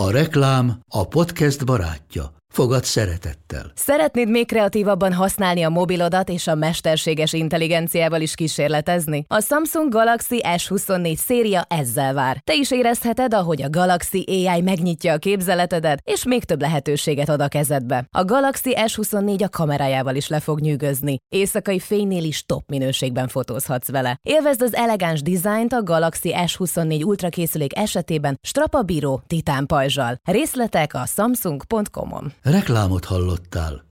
A reklám a podcast barátja. Fogad szeretettel. Szeretnéd még kreatívabban használni a mobilodat és a mesterséges intelligenciával is kísérletezni? A Samsung Galaxy S24 széria ezzel vár. Te is érezheted, ahogy a Galaxy AI megnyitja a képzeletedet, és még több lehetőséget ad a kezedbe. A Galaxy S24 a kamerájával is le fog nyűgözni. Éjszakai fénynél is top minőségben fotózhatsz vele. Élvezd az elegáns dizájnt a Galaxy S24 Ultra készülék esetében strapabíró titán pajzsal. Részletek a samsung.com-on. Reklámot hallottál.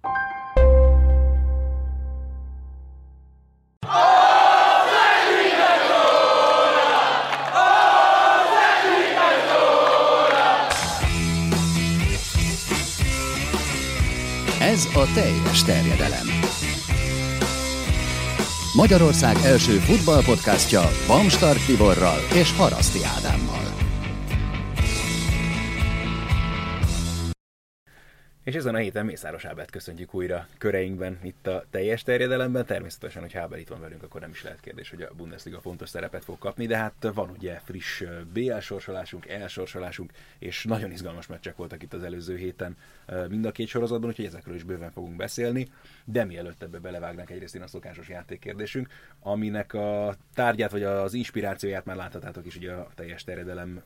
Ez a teljes terjedelem. Magyarország első futballpodcastja Bamstart Tiborral és Haraszti Ádámmal. És ezen a héten Mészáros Ábelt köszöntjük újra köreinkben, itt a teljes terjedelemben. Természetesen, hogy Ábel itt van velünk, akkor nem is lehet kérdés, hogy a Bundesliga fontos szerepet fog kapni, de hát van ugye friss BL sorsolásunk, EL sorsolásunk, és nagyon izgalmas meccsek voltak itt az előző héten mind a két sorozatban, úgyhogy ezekről is bőven fogunk beszélni. De mielőtt ebbe belevágnánk, egyrészt én a szokásos játékkérdésünk, aminek a tárgyát vagy az inspirációját már láthatátok is ugye a teljes terjedelem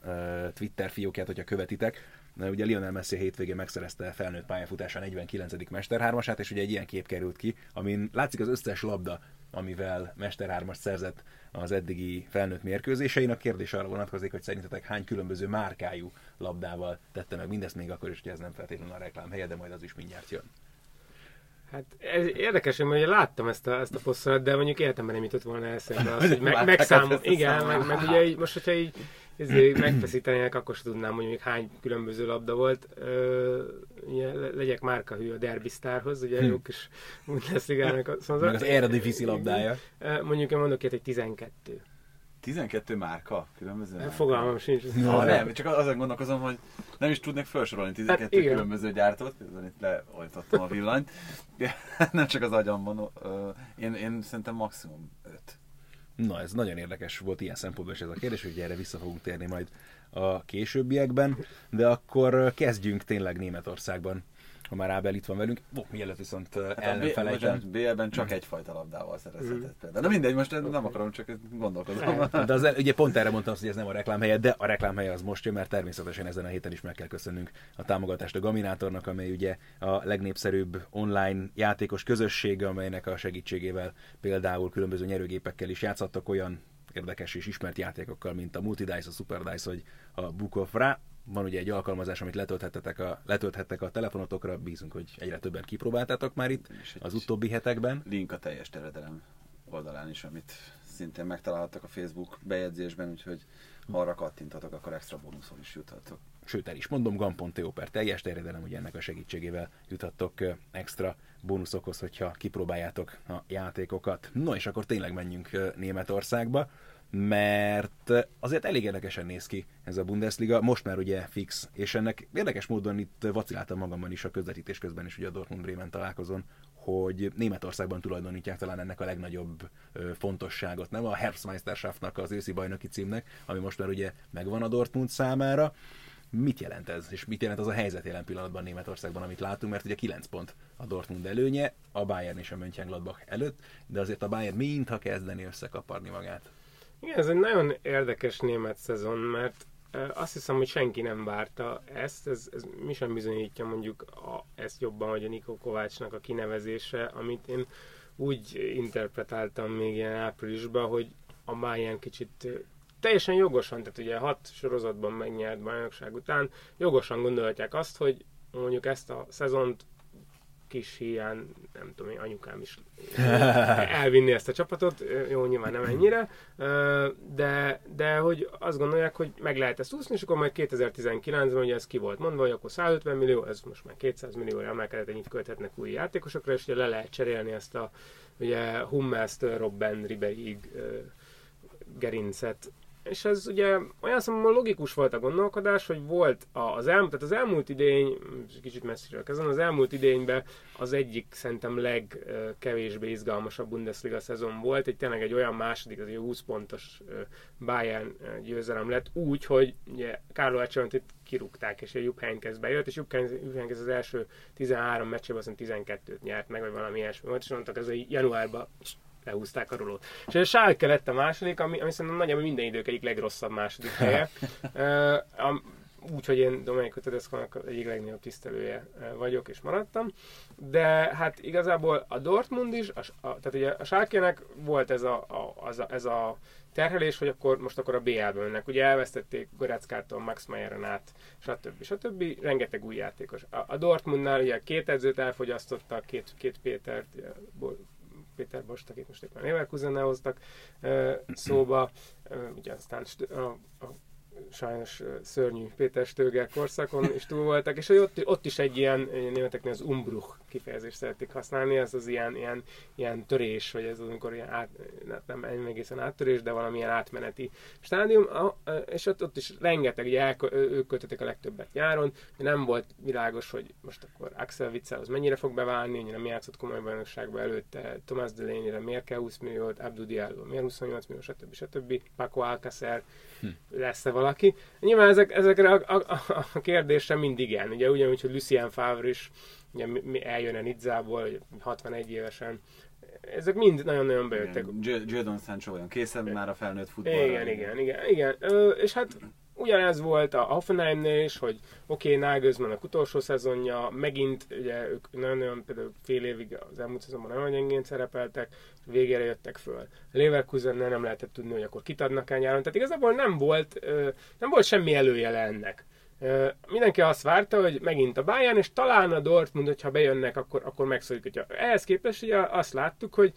Twitter fiókját, hogyha követitek Ugye Lionel Messi a hétvégén megszerezte felnőtt pályafutása 49. Mesterhármasát, és ugye egy ilyen kép került ki, amin látszik az összes labda, amivel Mesterhármas szerzett az eddigi felnőtt mérkőzésein. A kérdés arra vonatkozik, hogy szerintetek hány különböző márkájú labdával tette meg mindezt, még akkor is, hogy ez nem feltétlenül a reklám helye, de majd az is mindjárt jön. Hát ez érdekes, hogy ugye láttam ezt a, ezt a posztolat, de mondjuk életemben nem jutott volna eszembe az, hogy meg, megszámol. Igen, meg, meg, ugye így, most, hogyha így ezért megfeszítenének, akkor sem tudnám, hogy még hány különböző labda volt. Ö, ugye, legyek márkahű a Derby Starhoz, ugye hm. jó kis Bundesligának a szóval Meg az Eredivisie labdája. Mondjuk én mondok ilyet, egy 12. 12 márka különböző? Márka. Fogalmam sincs. No, nem, csak azon gondolkozom, hogy nem is tudnék felsorolni 12 hát, különböző gyártót, közben itt leoltottam a villanyt. nem csak az agyamban, én, én szerintem maximum 5. Na, ez nagyon érdekes volt ilyen szempontból is ez a kérdés, hogy erre vissza fogunk térni majd a későbbiekben, de akkor kezdjünk tényleg Németországban ha már Ábel itt van velünk. Oh, mielőtt viszont hát. BL-ben csak egyfajta labdával szerezhetett mm. például. Na mindegy, most nem akarom, csak gondolkozom. De az, ugye pont erre mondtam, hogy ez nem a reklámhelye, de a reklámhelye az most jön, mert természetesen ezen a héten is meg kell köszönnünk a támogatást a Gaminátornak, amely ugye a legnépszerűbb online játékos közösség, amelynek a segítségével például különböző nyerőgépekkel is játszhattak olyan érdekes és ismert játékokkal, mint a Multidice, a Super Dice vagy a Book of Ra, van ugye egy alkalmazás, amit letölthettek a, letölthettek a telefonotokra, bízunk, hogy egyre többen kipróbáltátok már itt az utóbbi hetekben. Link a teljes teredelem oldalán is, amit szintén megtalálhattak a Facebook bejegyzésben, úgyhogy ha arra kattintatok, akkor extra bónuszon is juthatok. Sőt, el is mondom, gam.to per teljes terjedelem, hogy ennek a segítségével juthattok extra bónuszokhoz, hogyha kipróbáljátok a játékokat. No, és akkor tényleg menjünk Németországba mert azért elég érdekesen néz ki ez a Bundesliga, most már ugye fix, és ennek érdekes módon itt vaciláltam magamban is a közvetítés közben is ugye a Dortmund Bremen találkozón, hogy Németországban tulajdonítják talán ennek a legnagyobb ö, fontosságot, nem a Herbstmeisterschaftnak, az őszi bajnoki címnek, ami most már ugye megvan a Dortmund számára. Mit jelent ez, és mit jelent az a helyzet jelen pillanatban Németországban, amit látunk, mert ugye 9 pont a Dortmund előnye, a Bayern és a Mönchengladbach előtt, de azért a Bayern mintha kezdeni összekaparni magát. Igen, ez egy nagyon érdekes német szezon, mert azt hiszem, hogy senki nem várta ezt, ez, ez mi sem bizonyítja mondjuk a, ezt jobban, hogy a Nikó Kovácsnak a kinevezése, amit én úgy interpretáltam még ilyen áprilisban, hogy a Bayern kicsit teljesen jogosan, tehát ugye hat sorozatban megnyert bajnokság után, jogosan gondolhatják azt, hogy mondjuk ezt a szezont kis hiány, nem tudom, én anyukám is elvinni ezt a csapatot, jó, nyilván nem ennyire, de, de hogy azt gondolják, hogy meg lehet ezt úszni, és akkor majd 2019-ben ugye ez ki volt mondva, hogy akkor 150 millió, ez most már 200 millió emelkedett, ennyit költhetnek új játékosokra, és ugye le lehet cserélni ezt a ugye Hummels-től Robben Ribeig gerincet és ez ugye olyan szemben logikus volt a gondolkodás, hogy volt az elmúlt, tehát az elmúlt idény, kicsit messziről kezdem, az elmúlt idényben az egyik szerintem legkevésbé izgalmasabb Bundesliga szezon volt, egy tényleg egy olyan második, az egy 20 pontos Bayern győzelem lett, úgy, hogy ugye Carlo Ancelottit kirúgták, és a Jupp Heynckes bejött, és Jupp Heynckes az első 13 meccsében azt 12-t nyert meg, vagy valami ilyesmi volt, és mondtak, ez a januárban lehúzták a rulót. És a Schalke lett a második, ami, ami szerintem nagyjából minden idők egyik legrosszabb második helye. uh, Úgyhogy én Domenico Tedesco-nak egyik legnagyobb tisztelője vagyok, és maradtam. De hát igazából a Dortmund is, a, a, tehát ugye a schalke volt ez a, a, az a, ez a terhelés, hogy akkor most akkor a BL-be mennek. Ugye elvesztették Goreckától Max Meyeren át, stb. stb. Rengeteg új játékos. A, a Dortmundnál ugye két edzőt elfogyasztottak, két, két Pétert, Péter Bost, akit most éppen Leverkusennel hoztak szóba, ugye aztán a, a sajnos szörnyű Péter Stöger korszakon is túl voltak, és ott, ott is egy ilyen, németeknél az umbruch kifejezést szeretik használni, ez az ilyen, ilyen, ilyen törés, vagy ez az, amikor ilyen át, nem egészen áttörés, de valamilyen átmeneti stádium, és ott, ott is rengeteg, ugye el, ők költötték a legtöbbet nyáron, nem volt világos, hogy most akkor Axel Witzel az mennyire fog beválni, hogy nem játszott komoly bajnokságban előtte, Thomas Delaney-re miért kell 20 milliót, Abdou Diallo miért 28 millió, stb. stb. Paco Alcacer, hm. lesz-e valaki? Nyilván ezek, ezekre a, a, a, a kérdésre mindig igen, ugye ugyanúgy, hogy Lucien Favre is ugye eljön a Nidzából, 61 évesen, ezek mind nagyon-nagyon bejöttek. Jadon Sancho olyan készen már a felnőtt futballra. Igen, igen, igen, igen. Ö, és hát ugyanez volt a Hoffenheimnél is, hogy oké, okay, Nagelsmannnak utolsó szezonja, megint ugye ők nagyon-nagyon például fél évig az elmúlt szezonban nagyon gyengén szerepeltek, végére jöttek föl. leverkusen nem lehetett tudni, hogy akkor kitadnak el nyáron, tehát igazából nem volt, nem volt semmi előjele ennek. Mindenki azt várta, hogy megint a Bayern, és talán a Dortmund, hogyha bejönnek, akkor, akkor. Hogyha ehhez képest ugye azt láttuk, hogy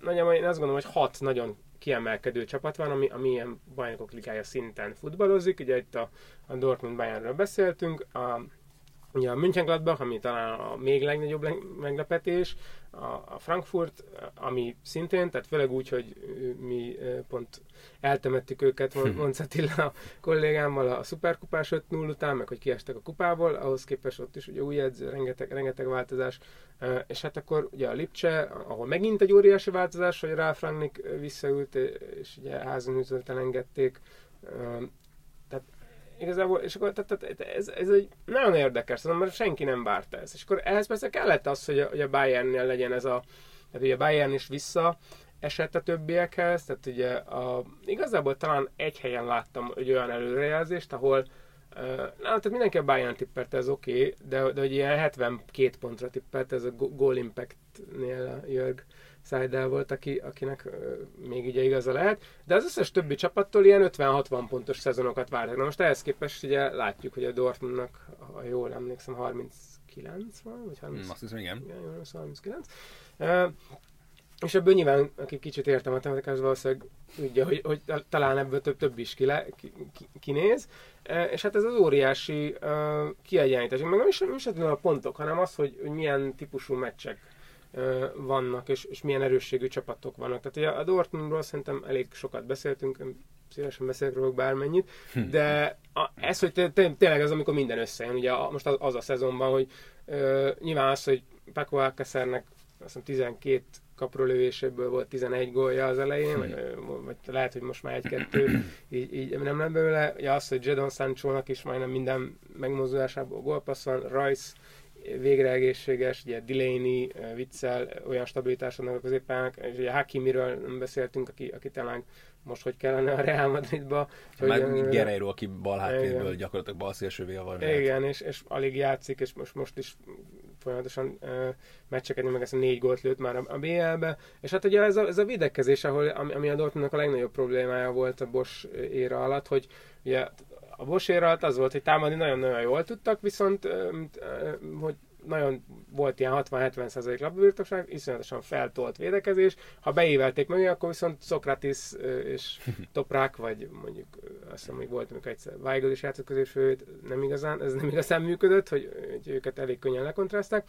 nagyjából én azt gondolom, hogy hat nagyon kiemelkedő csapat van, ami, ami ilyen bajnokok ligája szinten futballozik. Ugye itt a, a Dortmund Bayernről beszéltünk, a, ugye a Mönchengladbach, ami talán a még legnagyobb meglepetés, a, Frankfurt, ami szintén, tehát főleg úgy, hogy mi pont eltemettük őket, hm. Monsz Attila a kollégámmal a szuperkupás 5-0 után, meg hogy kiestek a kupából, ahhoz képest ott is ugye új edző, rengeteg, rengeteg változás, és hát akkor ugye a Lipcse, ahol megint egy óriási változás, hogy Ralf Rangnick visszaült, és ugye házon tehát igazából, és akkor tehát, tehát ez, ez egy nagyon érdekes, szóval, mert senki nem várta ezt. És akkor ehhez persze kellett az, hogy a, hogy a Bayernnél legyen ez a, tehát ugye a Bayern is vissza, esett a többiekhez, tehát ugye a, igazából talán egy helyen láttam egy olyan előrejelzést, ahol na, tehát mindenki a Bayern tippelt, ez oké, okay, de, de hogy ilyen 72 pontra tippelt, ez a Goal Impact-nél a Jörg Seidel volt, aki, akinek még ugye igaza lehet, de az összes többi csapattól ilyen 50-60 pontos szezonokat vártak. Na most ehhez képest ugye látjuk, hogy a Dortmundnak, ha jól emlékszem, 39 van, vagy 30, mm, azt hiszem, igen. igen 39. Uh, és ebből nyilván, aki kicsit ért a matematikás, valószínűleg tudja, hogy, hogy talán ebből több, több is kile, ki, ki, kinéz. E, és hát ez az óriási uh, kiegyenlítés. Meg nem is, nem is a pontok, hanem az, hogy, hogy milyen típusú meccsek vannak, és, és milyen erősségű csapatok vannak. Tehát ugye a Dortmundról szerintem elég sokat beszéltünk, szívesen beszélek róla bármennyit, hm. de a, ez, hogy tényleg az, amikor minden összejön. Ugye a, most az, az a szezonban, hogy nyilván az, hogy Paco Alcacernek azt hiszem 12 kaprolövéséből volt 11 gólja az elején, vagy, vagy lehet, hogy most már egy-kettő, így, így nem lett belőle. Ja, az, hogy Jadon sancho is majdnem minden megmozdulásából gólpassz van, Rice végre egészséges, ugye Delaney, Witzel, olyan stabilitás vannak a középpályának, és ugye Hakimiről nem beszéltünk, aki, aki talán most hogy kellene a Real Madridba. Meg hogy, Guerreiro, aki bal háttérről gyakorlatilag bal szélsővé van. Igen, és, és alig játszik, és most, most is folyamatosan uh, meccseket, meg ezt a négy gólt lőtt már a, a BL-be, és hát ugye ez a, ez a védekezés, ahol, ami, ami a Dortmundnak a legnagyobb problémája volt a Bosch éra alatt, hogy ugye a Bosch éra alatt az volt, hogy támadni nagyon-nagyon jól tudtak, viszont hogy nagyon volt ilyen 60-70% labdabirtokság, iszonyatosan feltolt védekezés. Ha beívelték meg, akkor viszont Sokratis és Toprák, vagy mondjuk azt hiszem, hogy volt, amikor egyszer Weigl is játszott középsőt, nem igazán, ez nem igazán működött, hogy, hogy őket elég könnyen lekontrázták.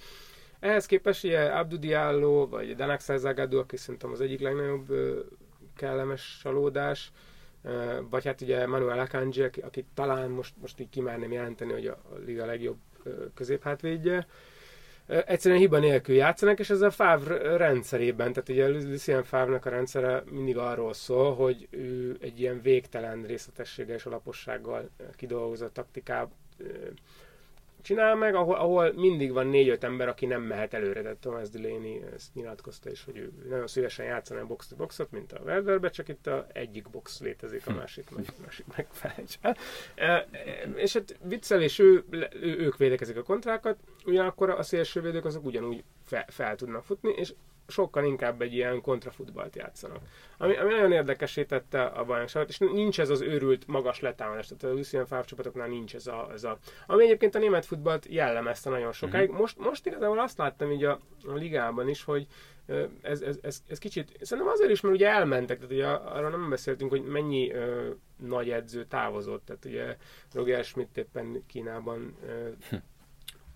Ehhez képest ugye Abdu Diallo, vagy Danak Zagadou, aki szerintem az egyik legnagyobb kellemes csalódás, vagy hát ugye Manuel Akanji, aki, aki talán most, most így kimerném jelenteni, hogy a, a liga legjobb középhátvédje, egyszerűen hiba nélkül játszanak, és ez a Favre rendszerében, tehát ugye Lucien Favre-nak a rendszere mindig arról szól, hogy ő egy ilyen végtelen részletességgel és alapossággal kidolgozott taktikát csinál meg, ahol, ahol mindig van négy-öt ember, aki nem mehet előre. Tehát Thomas Delaney ezt nyilatkozta is, hogy ő nagyon szívesen játszana a box boxot, mint a Werderbe, csak itt a egyik box létezik, a hm. másik meg, másik meg. E, és hát viccelés, ő, ő, ők védekezik a kontrákat, ugyanakkor a szélsővédők azok ugyanúgy fel, fel tudnak futni, és sokkal inkább egy ilyen kontrafutballt játszanak. Ami, ami nagyon érdekesítette a bajnokságot, és nincs ez az őrült magas letámadás, tehát a Lucien Favre csapatoknál nincs ez a, ez a... Ami egyébként a német futballt jellemezte nagyon sokáig. Mm-hmm. Most, most igazából azt láttam így a, a ligában is, hogy ez, ez, ez, ez kicsit, szerintem azért is, mert ugye elmentek, tehát ugye arra nem beszéltünk, hogy mennyi ö, nagy edző távozott, tehát ugye Roger Schmidt éppen Kínában ö, hm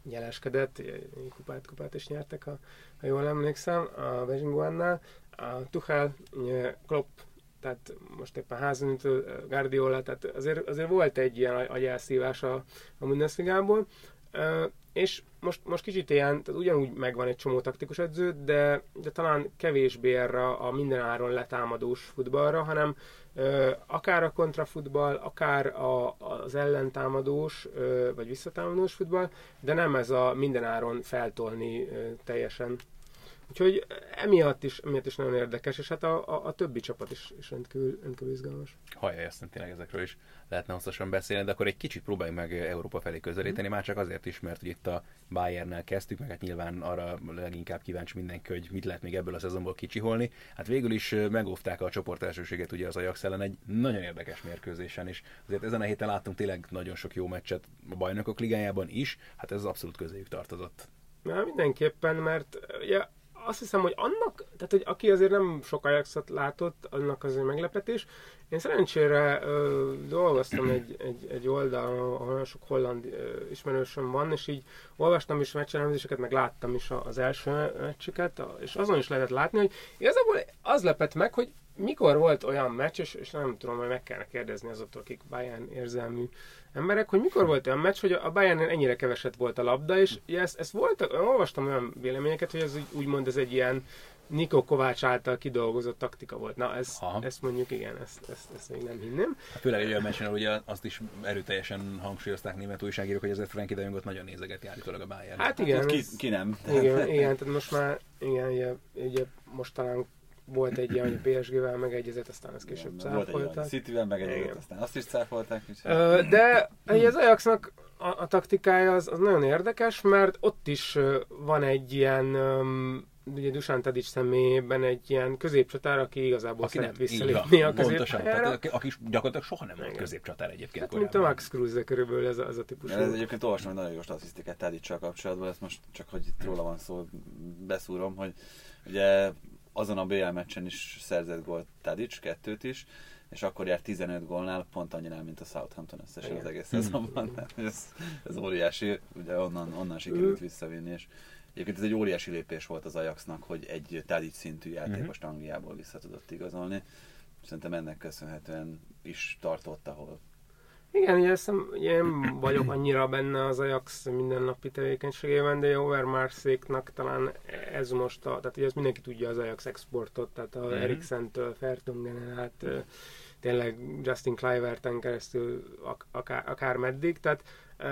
jeleskedett, kupát, kupát is nyertek, ha, ha jól emlékszem, a Beijinguannál. A Tuchel, Klopp, tehát most éppen házon Guardiola, tehát azért, azért volt egy ilyen agyelszívás a, a Bundesligából, és most, most kicsit ilyen, tehát ugyanúgy megvan egy csomó taktikus edző, de, de talán kevésbé erre a mindenáron letámadós futballra, hanem akár a kontrafutball, akár a, az ellentámadós vagy visszatámadós futball, de nem ez a mindenáron feltolni teljesen. Úgyhogy emiatt is, emiatt is nagyon érdekes, és hát a, a, a többi csapat is, is rendkívül, rendkívül izgalmas. Hajjaj, azt tényleg ezekről is lehetne hosszasan beszélni, de akkor egy kicsit próbáljuk meg Európa felé közelíteni, mm. már csak azért is, mert ugye itt a Bayernnel kezdtük, meg hát nyilván arra leginkább kíváncsi mindenki, hogy mit lehet még ebből a szezonból kicsiholni. Hát végül is megóvták a csoport elsőséget ugye az Ajax ellen egy nagyon érdekes mérkőzésen is. Azért ezen a héten láttunk tényleg nagyon sok jó meccset a bajnokok ligájában is, hát ez abszolút közéjük tartozott. Na, mindenképpen, mert ugye azt hiszem, hogy annak, tehát hogy aki azért nem sok Ajaxot látott, annak azért meglepetés. Én szerencsére ö, dolgoztam egy, egy, egy oldalon, ahol nagyon sok holland ö, ismerősöm van, és így olvastam is meccselemzéseket, meg láttam is az első meccseket, és azon is lehetett látni, hogy igazából az lepett meg, hogy mikor volt olyan meccs, és, és nem tudom, hogy meg kellene kérdezni azoktól, akik Bayern érzelmű emberek, hogy mikor volt olyan meccs, hogy a Bayern ennyire keveset volt a labda, és ezt, ezt volt, olvastam olyan véleményeket, hogy ez úgymond ez egy ilyen Niko Kovács által kidolgozott taktika volt. Na, ez, ezt mondjuk igen, ezt, ezt, ezt még nem hinném. Hát főleg egy olyan meccsen, ugye azt is erőteljesen hangsúlyozták német újságírók, hogy ezért Frankie de Jongot nagyon nézegeti állítólag a Bayern. Hát igen. Hát, ki, ki, nem. Igen, igen, tehát most már, igen, ugye, ugye most talán volt egy ilyen, hogy a PSG-vel megegyezett, aztán ezt később Igen, cáfolták. Volt egy City-vel megegyezett, Igen. aztán azt is cáfolták. De az Ajaxnak a, a taktikája az, az nagyon érdekes, mert ott is van egy ilyen ugye Dusan Tadic személyében egy ilyen középcsatár, aki igazából aki szeret visszalépni a középpályára. aki gyakorlatilag soha nem volt középcsatár egyébként. Hát, mint a Max Cruz, de körülbelül ez a, ez a típusú. Ez egyébként olvastam egy nagyon jó statisztikát Tadicsal kapcsolatban, ezt most csak hogy itt róla van szó, beszúrom, hogy ugye azon a BL meccsen is szerzett gólt Tadic, kettőt is, és akkor jár 15 gólnál, pont annyinál, mint a Southampton összesen az egész szezonban. ez, ez óriási, ugye onnan, onnan sikerült visszavinni, és egyébként ez egy óriási lépés volt az Ajaxnak, hogy egy Tadic szintű játékost mhm. Angliából vissza tudott igazolni. Szerintem ennek köszönhetően is tartott, ahol igen, ugye, szem, ugye én vagyok annyira benne az Ajax mindennapi tevékenységében, de Overmarszéknak talán ez most, a, tehát ugye ez mindenki tudja az Ajax exportot, tehát a mm-hmm. Eriksen-től Fertungenen át tényleg Justin Cliverten keresztül ak- akár, akár meddig, tehát uh,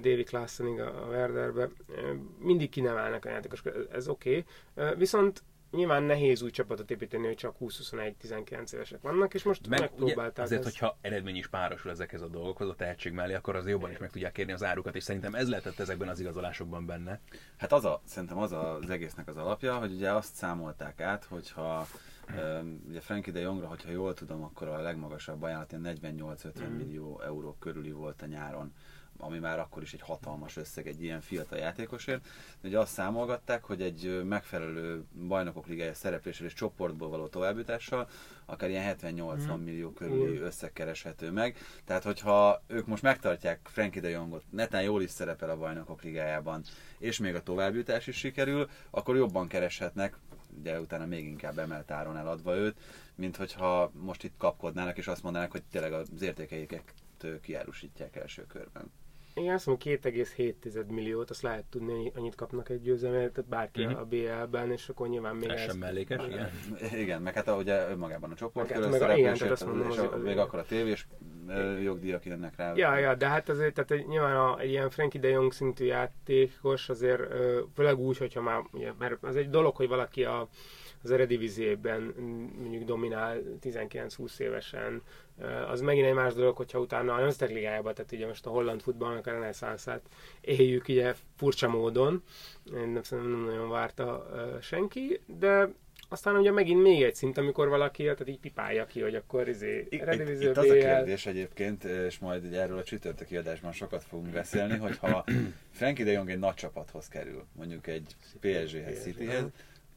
David Klassenig a Werderbe, uh, mindig kinevelnek a játékos, ez oké, okay. uh, viszont nyilván nehéz új csapatot építeni, hogy csak 20-21-19 évesek vannak, és most meg, megpróbálták Azért, ezt. hogyha eredmény is párosul ezekhez a dolgokhoz, a tehetség mellé, akkor az jobban is meg tudják kérni az árukat, és szerintem ez lehetett ezekben az igazolásokban benne. Hát az a, szerintem az az egésznek az alapja, hogy ugye azt számolták át, hogyha ugye Frankie de Jongra, hogyha jól tudom, akkor a legmagasabb ajánlat 48-50 mm. millió euró körüli volt a nyáron ami már akkor is egy hatalmas összeg egy ilyen fiatal játékosért. De ugye azt számolgatták, hogy egy megfelelő bajnokok ligája szerepléssel és csoportból való továbbjutással akár ilyen 70-80 mm. millió körüli összeg kereshető meg. Tehát, hogyha ők most megtartják Frankie de Jongot, netán jól is szerepel a bajnokok ligájában, és még a továbbjutás is sikerül, akkor jobban kereshetnek, ugye utána még inkább emelt áron eladva őt, mint hogyha most itt kapkodnának, és azt mondanák, hogy tényleg az értékeiket kiárusítják első körben. Igen, azt mondom, 2,7 milliót, azt lehet tudni, annyit kapnak egy győzelmet, tehát bárki uh-huh. a BL-ben, és akkor nyilván még ez... sem mellékes, igen. Igen, meg hát ugye önmagában a csoport hát, meg, igen, tehát azt mondom, és a, még akkor a tévés jogdíjak jönnek rá. Ja, ja, de hát azért, tehát nyilván a, egy ilyen Frankie de Jong szintű játékos azért, főleg úgy, hogyha már, ugye, mert az egy dolog, hogy valaki a az eredivizében mondjuk dominál 19-20 évesen, az megint egy más dolog, hogyha utána a Nemzetek Ligájában, tehát ugye most a holland futballnak a reneszánszát éljük ugye furcsa módon, nem, nem nagyon várta senki, de aztán ugye megint még egy szint, amikor valaki tehát így pipálja ki, hogy akkor izé, itt, itt az a kérdés egyébként, és majd erről a csütörtöki adásban sokat fogunk beszélni, hogyha Frankie de Jong egy nagy csapathoz kerül, mondjuk egy PSG-hez, Cityhez,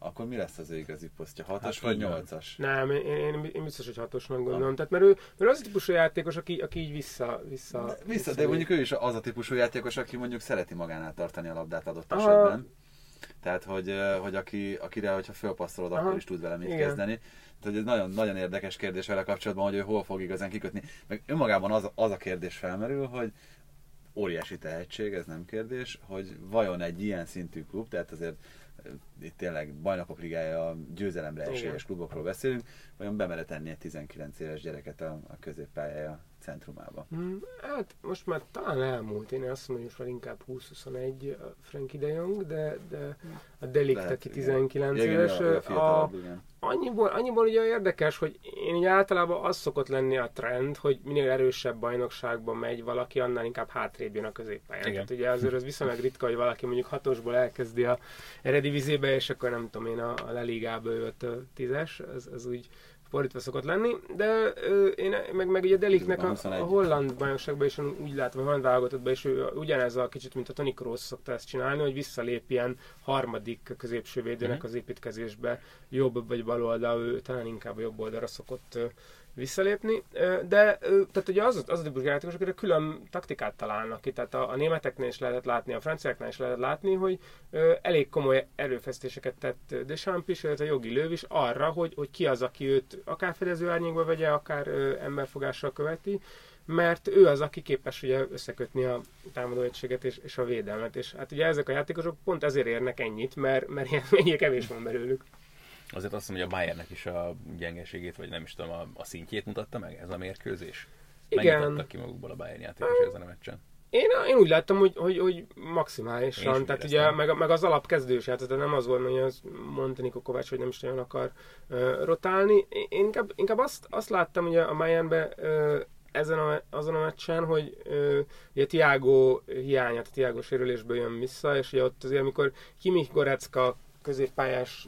akkor mi lesz az ő igazi posztja? Hatos hát, vagy nyolcas? Nem, én, én, én, biztos, hogy hatosnak gondolom. Ah. Tehát, mert ő, mert az a típusú játékos, aki, aki így vissza... Vissza, de, vissza, de mondjuk ő is az a típusú játékos, aki mondjuk szereti magánál tartani a labdát adott Aha. esetben. Tehát, hogy, hogy aki, akire, hogyha fölpasszolod, Aha. akkor is tud vele mit Igen. kezdeni. Tehát ez nagyon, nagyon érdekes kérdés vele kapcsolatban, hogy ő hol fog igazán kikötni. Meg önmagában az, az a kérdés felmerül, hogy óriási tehetség, ez nem kérdés, hogy vajon egy ilyen szintű klub, tehát azért itt tényleg bajnokok ligája győzelemre esélyes klubokról beszélünk, vajon bemere tenni egy 19 éves gyereket a, a középpályája centrumába? Hmm, hát most már talán elmúlt, én azt mondom, hogy most már inkább 20-21 a Frankie de Jong, de, de a Delikt, aki 19 igen. éves, igen, a, a, annyiból, annyiból ugye érdekes, hogy én ugye általában az szokott lenni a trend, hogy minél erősebb bajnokságban megy valaki, annál inkább hátrébb jön a középpályán. Tehát ugye azért az viszonylag ritka, hogy valaki mondjuk hatosból elkezdi a eredivizébe, és akkor nem tudom én a, a Leligába jött tízes, ez, ez úgy fordítva szokott lenni, de ö, én meg, meg ugye Deliknek a, a holland bajnokságban is úgy látom, a holland válogatottban is ő ugyanez a kicsit, mint a Tony Kroos szokta ezt csinálni, hogy visszalépjen harmadik középső védőnek mhm. az építkezésbe, jobb vagy bal oldal, ő talán inkább a jobb oldalra szokott visszalépni, de tehát ugye az, az a típusú játékosok, akire külön taktikát találnak ki, tehát a, a németeknél is lehetett látni, a franciáknál is lehetett látni, hogy elég komoly erőfeszítéseket tett Deschamps is, illetve jogi lőv is arra, hogy, hogy ki az, aki őt akár fedező árnyékba vegye, akár emberfogással követi, mert ő az, aki képes ugye összekötni a támadó egységet és, és a védelmet, és hát ugye ezek a játékosok pont ezért érnek ennyit, mert, mert ilyen kevés van belőlük. Azért azt mondom, hogy a Bayernnek is a gyengeségét, vagy nem is tudom, a, a szintjét mutatta meg ez a mérkőzés. Igen. Mennyit ki magukból a Bayern játékos ezen a meccsen? Én, én úgy láttam, hogy, hogy, hogy maximálisan, tehát ugye meg, meg az alapkezdős tehát nem az volt, hogy az mondta Niko Kovács, hogy nem is nagyon akar uh, rotálni. Én inkább, inkább azt, azt láttam ugye a Bayernbe uh, ezen a, azon a meccsen, hogy uh, ugye Tiago hiányát, a Tiago sérülésből jön vissza, és ugye ott azért, amikor Kimi Gorecka középpályás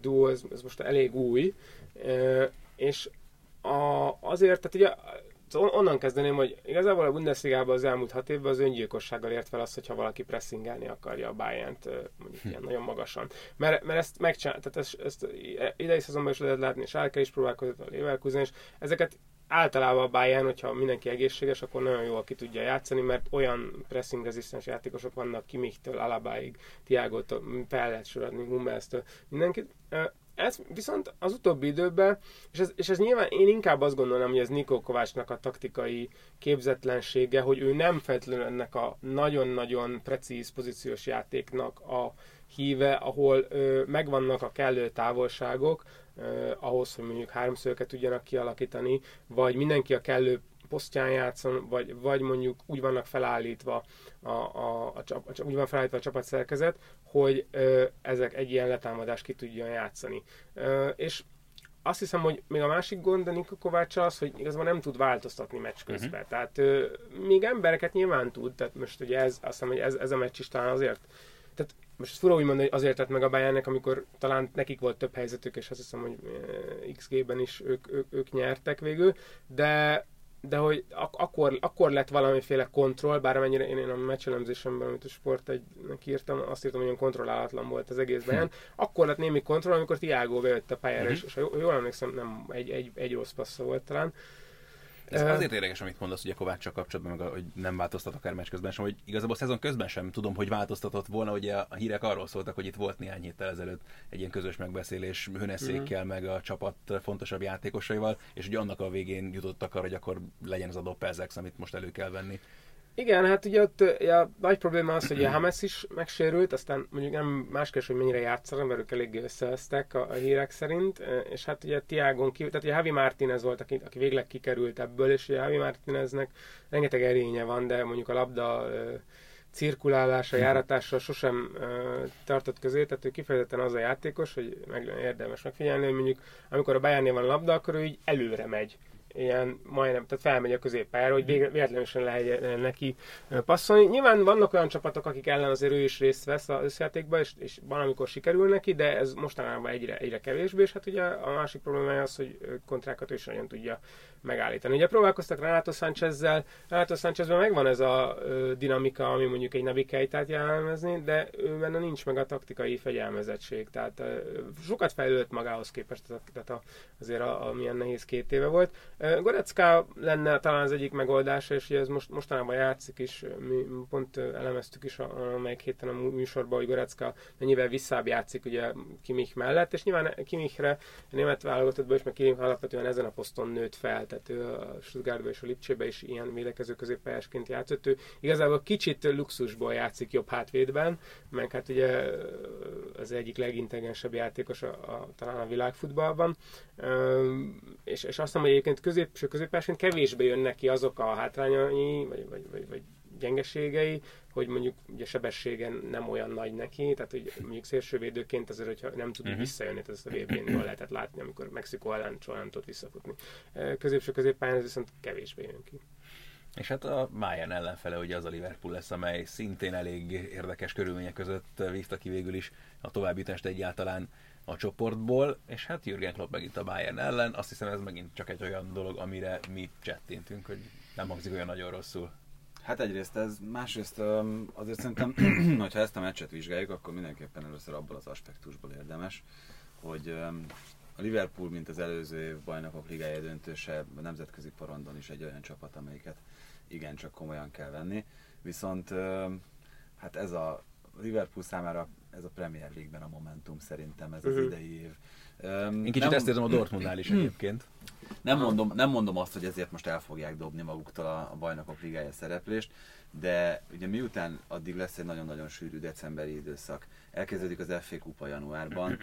duó, ez, ez most elég új, és a, azért, tehát ugye onnan kezdeném, hogy igazából a Bundesliga-ban az elmúlt hat évben az öngyilkossággal ért fel azt, hogyha valaki pressingelni akarja a bayern mondjuk ilyen nagyon magasan. Mert, mert ezt megcsinál, tehát ezt, ezt idei szezonban is lehet látni, és Álke is próbálkozott a Leverkusen, és ezeket általában a Bayern, hogyha mindenki egészséges, akkor nagyon jól ki tudja játszani, mert olyan pressing rezisztens játékosok vannak Kimichtől, Alabáig, Tiago-tól, fel lehet sorolni, Hummels-től, mindenkit. Ez viszont az utóbbi időben, és ez, és ez nyilván én inkább azt gondolom, hogy ez Nikó Kovácsnak a taktikai képzetlensége, hogy ő nem feltétlenül ennek a nagyon-nagyon precíz pozíciós játéknak a híve, ahol ö, megvannak a kellő távolságok, eh, ahhoz, hogy mondjuk háromszögeket tudjanak kialakítani, vagy mindenki a kellő posztján játszon, vagy, vagy mondjuk úgy vannak felállítva a, a, a, a, a, úgy van felállítva a csapatszerkezet, hogy ö, ezek egy ilyen letámadást ki tudjon játszani. Ö, és azt hiszem, hogy még a másik gond a Niko Kovács az, hogy igazából nem tud változtatni meccs közben. Uh-huh. Tehát ö, még embereket nyilván tud, tehát most ugye ez, azt hiszem, hogy ez, ez a meccs is talán azért tehát most fura úgy mondani, hogy azért tett meg a Bayernnek, amikor talán nekik volt több helyzetük, és azt hiszem, hogy XG-ben is ők, ők, ők nyertek végül, de de hogy ak- akkor, akkor lett valamiféle kontroll, bár amennyire én, én a meccselemzésemben, amit a sport egynek írtam, azt írtam, hogy olyan kontrollálatlan volt az egész Bayern. Hm. Akkor lett némi kontroll, amikor Tiago bejött a pályára, hm. és, és ha jól emlékszem, nem egy, egy, egy rossz passza volt talán. Ez uh, azért érdekes, amit mondasz ugye Kovácsak kapcsolatban, meg hogy nem változtat akár meccs közben sem, hogy igazából a szezon közben sem tudom, hogy változtatott volna, ugye a hírek arról szóltak, hogy itt volt néhány héttel ezelőtt egy ilyen közös megbeszélés Höneszékkel, uh-huh. meg a csapat fontosabb játékosaival, és ugye annak a végén jutottak arra, hogy akkor legyen az a Doppelzex, amit most elő kell venni. Igen, hát ugye ott ja, nagy probléma az, hogy a Hamas is megsérült, aztán mondjuk nem más kérdés, hogy mennyire játszanak, mert ők eléggé összeöztek a, a, hírek szerint, és hát ugye Tiagon kívül, tehát ugye Javi Martinez volt, aki, aki végleg kikerült ebből, és ugye Javi Martineznek rengeteg erénye van, de mondjuk a labda cirkulálása, járatása sosem uh, tartott közé, tehát ő kifejezetten az a játékos, hogy meg, érdemes megfigyelni, hogy mondjuk amikor a Bayernnél van labda, akkor ő így előre megy ilyen majdnem, tehát felmegy a középpályára, hogy véletlenül sem lehet neki passzolni. Nyilván vannak olyan csapatok, akik ellen azért ő is részt vesz az összjátékba, és, és van, amikor sikerül neki, de ez mostanában egyre, egyre kevésbé, és hát ugye a másik problémája az, hogy kontrákat ő is nagyon tudja megállítani. Ugye próbálkoztak Renato Sánchezzel, Renato Sánchezben megvan ez a ö, dinamika, ami mondjuk egy Navi Keitát jellemezni, de ő benne nincs meg a taktikai fegyelmezettség, tehát ö, sokat fejlődött magához képest, tehát a, azért a, a, milyen nehéz két éve volt. Gorecka lenne talán az egyik megoldása, és ez most, mostanában játszik is, mi pont elemeztük is a, amelyik héten a műsorban, hogy Gorecka mennyivel visszább játszik ugye Kimich mellett, és nyilván Kimichre német válogatottban is, meg Kimich alapvetően ezen a poszton nőtt fel, tehát ő a Stuttgartba és a Lipcsébe is ilyen védekező középpályásként játszott. Ő igazából kicsit luxusból játszik jobb hátvédben, meg hát ugye az egyik legintelligensebb játékos a, a, talán a világfutballban. És, és azt hiszem, hogy egyébként középső középpásként kevésbé jön neki azok a hátrányai, vagy, vagy, vagy, vagy gyengeségei, hogy mondjuk ugye sebességen nem olyan nagy neki, tehát hogy mondjuk szélsővédőként azért, hogyha nem tud uh-huh. visszajönni, tehát ezt a vb lehetett látni, amikor Mexikó ellen soha nem tudott visszafutni. Középső középpályán ez viszont kevésbé jön ki. És hát a Bayern ellenfele ugye az a Liverpool lesz, amely szintén elég érdekes körülmények között vívta ki végül is a továbbjutást egyáltalán a csoportból, és hát Jürgen Klopp megint a Bayern ellen, azt hiszem ez megint csak egy olyan dolog, amire mi csettintünk, hogy nem hangzik olyan nagyon rosszul. Hát egyrészt ez, másrészt azért szerintem, hogyha ezt a meccset vizsgáljuk, akkor mindenképpen először abból az aspektusból érdemes, hogy a Liverpool, mint az előző év bajnokok ligája döntőse, a nemzetközi porondon is egy olyan csapat, amelyiket igencsak komolyan kell venni. Viszont hát ez a Liverpool számára ez a Premier League-ben a momentum szerintem, ez az uh-huh. idei év. Um, Én kicsit nem, ezt érzem a Dortmundnál is egyébként. Nem mondom, nem mondom azt, hogy ezért most el fogják dobni maguktól a, a bajnokok ligája szereplést, de ugye miután addig lesz egy nagyon-nagyon sűrű decemberi időszak, elkezdődik az FA Kupa januárban,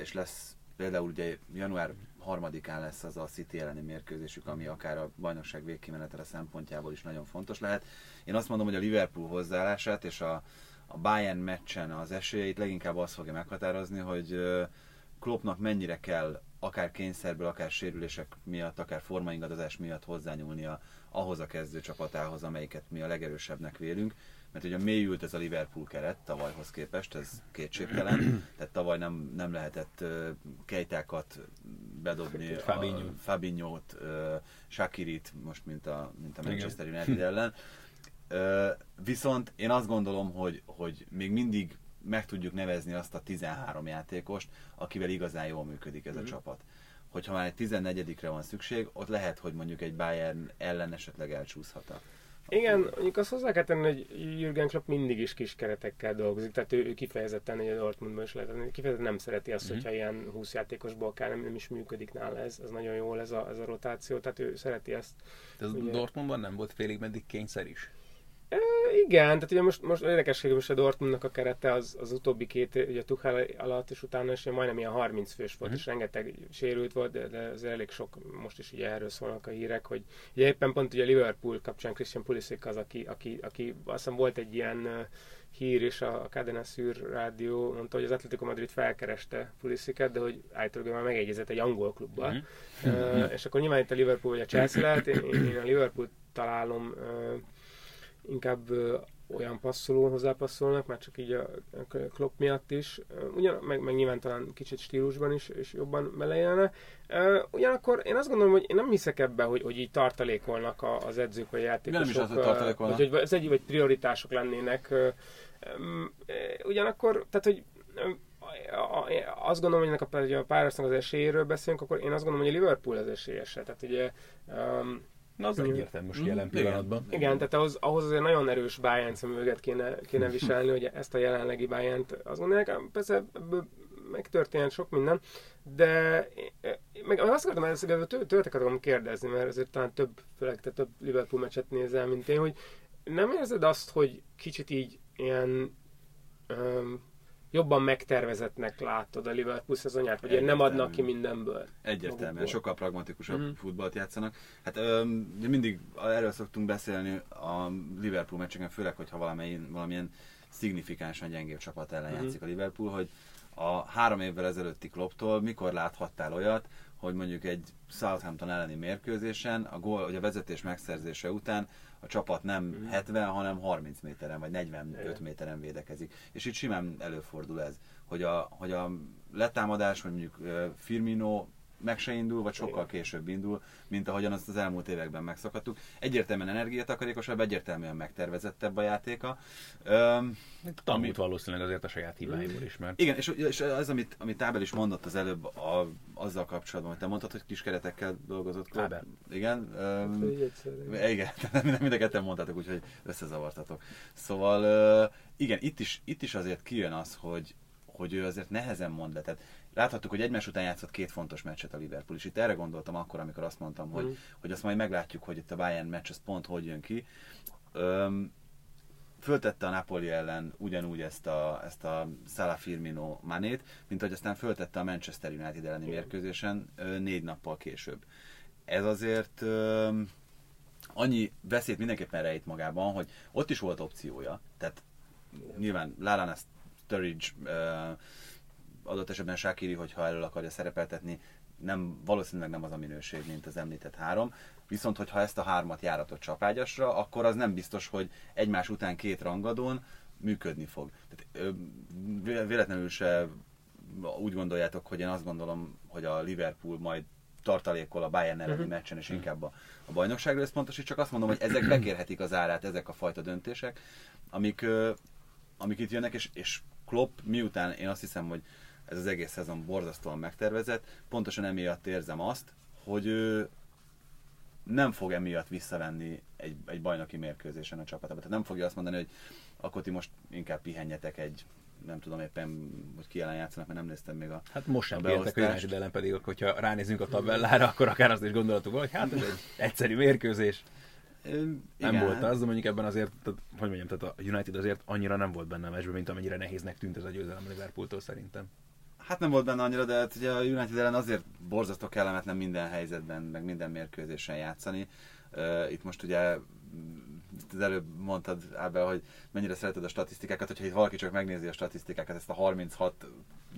és lesz például ugye január harmadikán lesz az a City elleni mérkőzésük, ami akár a bajnokság végkimenetele szempontjából is nagyon fontos lehet. Én azt mondom, hogy a Liverpool hozzáállását és a, a Bayern meccsen az esélyeit leginkább az fogja meghatározni, hogy Kloppnak mennyire kell akár kényszerből, akár sérülések miatt, akár formaingadozás miatt hozzányúlnia ahhoz a kezdő csapatához, amelyiket mi a legerősebbnek vélünk. Mert ugye mélyült ez a Liverpool keret tavalyhoz képest, ez kétségtelen. Tehát tavaly nem, nem lehetett uh, kejtákat bedobni, Fabinho-t, uh, Shakirit, most mint a, mint a Manchester United ellen. Viszont én azt gondolom, hogy, hogy még mindig meg tudjuk nevezni azt a 13 játékost, akivel igazán jól működik ez a mm-hmm. csapat. Hogyha már egy 14-re van szükség, ott lehet, hogy mondjuk egy Bayern ellen esetleg elcsúszhat igen, mondjuk azt hozzá kell tenni, hogy Jürgen Klopp mindig is kis keretekkel dolgozik, tehát ő, ő kifejezetten, hogy a Dortmundban is lehet, kifejezetten nem szereti azt, mm-hmm. hogyha ilyen 20 játékosból kell, nem, nem is működik nála ez, ez nagyon jó ez a, ez a rotáció, tehát ő szereti ezt. De az ugye... Dortmundban nem volt félig meddig kényszer is? E, igen, tehát ugye most, most érdekesség, most a Dortmundnak a kerete az, az utóbbi két, ugye a Tuchel alatt és utána is majdnem ilyen 30 fős volt, mm. és rengeteg sérült volt, de, de az elég sok, most is ugye erről szólnak a hírek, hogy ugye éppen pont ugye Liverpool kapcsán Christian Pulisic az, aki, aki, aki azt hiszem volt egy ilyen hír is a, a Cadena Sur rádió, mondta, hogy az Atletico Madrid felkereste Pulisicet, de hogy általában már megegyezett egy angol klubban. Mm-hmm. Uh, és akkor nyilván itt a Liverpool vagy a Chelsea lehet, én, én a Liverpool találom uh, inkább olyan passzoló hozzápasszolnak, már csak így a Klopp miatt is, ugyan, meg, meg nyilván talán kicsit stílusban is, és jobban belejelne. Ugyanakkor én azt gondolom, hogy én nem hiszek ebbe, hogy, hogy így tartalékolnak az edzők vagy játékosok. Nem is az, hogy tartalékolnak. Vagy, hogy ez egy vagy prioritások lennének. Ugyanakkor, tehát hogy azt gondolom, hogy ennek a, a párosnak az esélyéről beszélünk, akkor én azt gondolom, hogy a Liverpool az esélyese. Tehát ugye um, Na, az egyértelmű most jelen pillanatban. Igen, igen. tehát ahhoz, ahhoz azért nagyon erős Bayern szemüveget kéne, kéne viselni, hogy ezt a jelenlegi Bayern-t azt gondolják, persze ebből megtörtént sok minden, de meg azt akartam ezt tőletek akarom kérdezni, mert azért talán több, főleg te több Liverpool meccset nézel, mint én, hogy nem érzed azt, hogy kicsit így ilyen um, jobban megtervezetnek látod a Liverpool szezonját, vagy nem adnak ki mindenből. Egyértelműen, magukból. sokkal pragmatikusabb mm-hmm. futballt játszanak. Hát öm, mindig erről szoktunk beszélni a Liverpool meccseken, főleg, hogyha valamilyen, valamilyen szignifikánsan gyengébb csapat ellen mm-hmm. játszik a Liverpool, hogy a három évvel ezelőtti kloptól mikor láthattál olyat, hogy mondjuk egy Southampton elleni mérkőzésen a, gól, vagy a vezetés megszerzése után a csapat nem 70, mhm. hanem 30 méteren, vagy 45 méteren védekezik. És itt simán előfordul ez, hogy a, hogy a letámadás, vagy mondjuk Firmino meg se indul, vagy sokkal később indul, mint ahogyan azt az elmúlt években megszokhattuk. Egyértelműen energiatakarékosabb, egyértelműen megtervezettebb a játéka. Tanult ami... valószínűleg azért a saját hibáiból is, mert... Igen, és, és az, amit, amit Tábel is mondott az előbb a, azzal kapcsolatban, hogy te mondtad, hogy kis keretekkel dolgozott. Tábel. Igen. Um, igen, mind a ketten mondtátok, úgyhogy összezavartatok. Szóval igen, itt is, itt is azért kijön az, hogy, hogy ő azért nehezen mond le. Tehát láthattuk, hogy egymás után játszott két fontos meccset a Liverpool, és itt erre gondoltam akkor, amikor azt mondtam, hogy, mm. hogy azt majd meglátjuk, hogy itt a Bayern meccs az pont hogy jön ki. Öm, föltette a Napoli ellen ugyanúgy ezt a, ezt a Salah Firmino manét, mint hogy aztán föltette a Manchester United elleni mérkőzésen négy nappal később. Ez azért öm, annyi veszélyt mindenképpen rejt magában, hogy ott is volt opciója, tehát nyilván Lallana Sturridge adott esetben Shakiri, hogyha elől akarja szerepeltetni, nem, valószínűleg nem az a minőség, mint az említett három. Viszont, hogyha ezt a hármat járatott csapágyasra, akkor az nem biztos, hogy egymás után két rangadón működni fog. Tehát, véletlenül se úgy gondoljátok, hogy én azt gondolom, hogy a Liverpool majd tartalékol a Bayern elleni uh-huh. meccsen, és inkább a, a bajnokságra összpontosít, csak azt mondom, hogy ezek bekérhetik az árát, ezek a fajta döntések, amik, amik itt jönnek, és, és Klopp miután én azt hiszem, hogy ez az egész szezon borzasztóan megtervezett. Pontosan emiatt érzem azt, hogy ő nem fog emiatt visszavenni egy, egy bajnoki mérkőzésen a csapatába. Tehát nem fogja azt mondani, hogy akkor ti most inkább pihenjetek egy nem tudom éppen, hogy ki ellen játszanak, mert nem néztem még a Hát most sem pihentek a United ellen pedig, hogyha ránézünk a tabellára, akkor akár azt is gondolatuk, hogy hát ez egy egyszerű mérkőzés. Igen. Nem volt az, de mondjuk ebben azért, tehát, hogy mondjam, tehát a United azért annyira nem volt benne a meccsben, mint amennyire nehéznek tűnt ez a győzelem Liverpooltól szerintem. Hát nem volt benne annyira, de hát ugye a United ellen azért borzasztó kellemetlen minden helyzetben, meg minden mérkőzésen játszani. Uh, itt most ugye az előbb mondtad, Ábel, hogy mennyire szereted a statisztikákat, hogyha itt valaki csak megnézi a statisztikákat, ezt a 36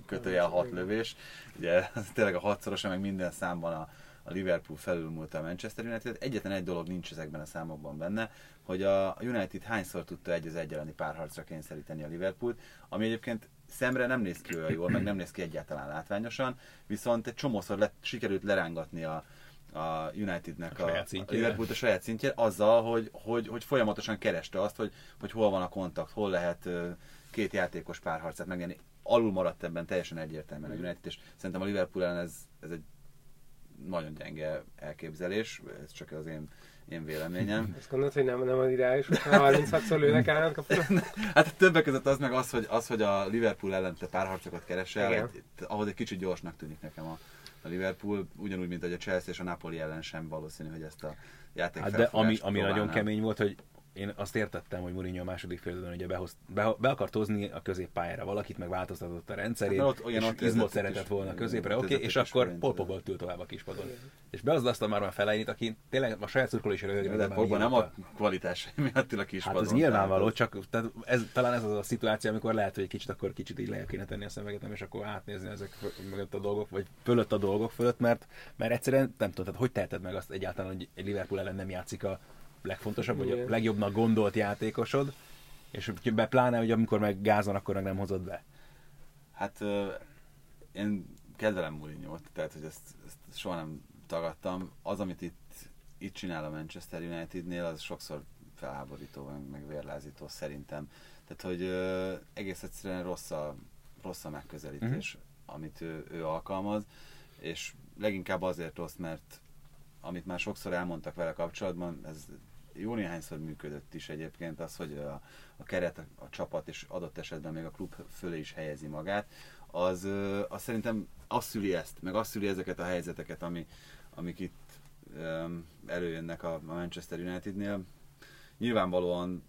kötőjel 6 lövés, ugye ez tényleg a hatszorosa, meg minden számban a, a Liverpool felülmúlta a Manchester United. Egyetlen egy dolog nincs ezekben a számokban benne, hogy a United hányszor tudta egy az egy elleni párharcra kényszeríteni a Liverpoolt, ami egyébként szemre nem néz ki olyan jól, meg nem néz ki egyáltalán látványosan, viszont egy csomószor lett, sikerült lerángatni a, a Unitednek a, a, a Liverpool a saját szintjén, azzal, hogy, hogy, hogy folyamatosan kereste azt, hogy, hogy hol van a kontakt, hol lehet két játékos párharcát megnyerni. Alul maradt ebben teljesen egyértelműen a United, és szerintem a Liverpool ellen ez, ez egy nagyon gyenge elképzelés, ez csak az én én véleményem. Azt gondolod, hogy nem, nem az ideális, hogy 36-szor lőnek állnak a Hát többek között az meg az, hogy, az, hogy a Liverpool ellen te párharcokat keresel, egy, ahhoz egy kicsit gyorsnak tűnik nekem a, a Liverpool, ugyanúgy, mint hogy a Chelsea és a Napoli ellen sem valószínű, hogy ezt a játék hát De ami, ami nagyon kemény volt, hogy én azt értettem, hogy Mourinho a második félidőben ugye behoz, be, be akart hozni a középpályára valakit, meg változtatott a rendszerét, hát, ott, olyan, és ott izmot szeretett volna középre, oké, okay, és akkor Pogba ült tovább a kispadon. És beazdaszta már a feleinit, aki tényleg a saját szurkoló is röhögni. De Pogba nem a kvalitás miatt a kispadon. Hát ez nyilvánvaló, csak tehát ez, talán ez az a szituáció, amikor lehet, hogy egy kicsit akkor kicsit így lehet kéne tenni a szemegetem, és akkor átnézni ezek mögött a dolgok, vagy fölött a dolgok fölött, mert, mert egyszerűen nem tudom, tehát hogy teheted meg azt egyáltalán, hogy egy Liverpool ellen nem játszik a legfontosabb, vagy a legjobbnak gondolt játékosod, És be pláne, hogy amikor meg gázon, akkor meg nem hozott be. Hát én kedvelem mourinho tehát hogy ezt, ezt soha nem tagadtam. Az, amit itt, itt csinál a Manchester Unitednél, az sokszor felháborító, meg, meg vérlázító szerintem. Tehát, hogy ö, egész egyszerűen rossz a, rossz a megközelítés, mm. amit ő, ő alkalmaz, és leginkább azért rossz, mert amit már sokszor elmondtak vele kapcsolatban, ez jó néhányszor működött is egyébként az, hogy a, a keret, a, csapat és adott esetben még a klub fölé is helyezi magát, az, az szerintem azt szüli ezt, meg azt szüli ezeket a helyzeteket, ami, amik itt um, előjönnek a, a Manchester Unitednél. Nyilvánvalóan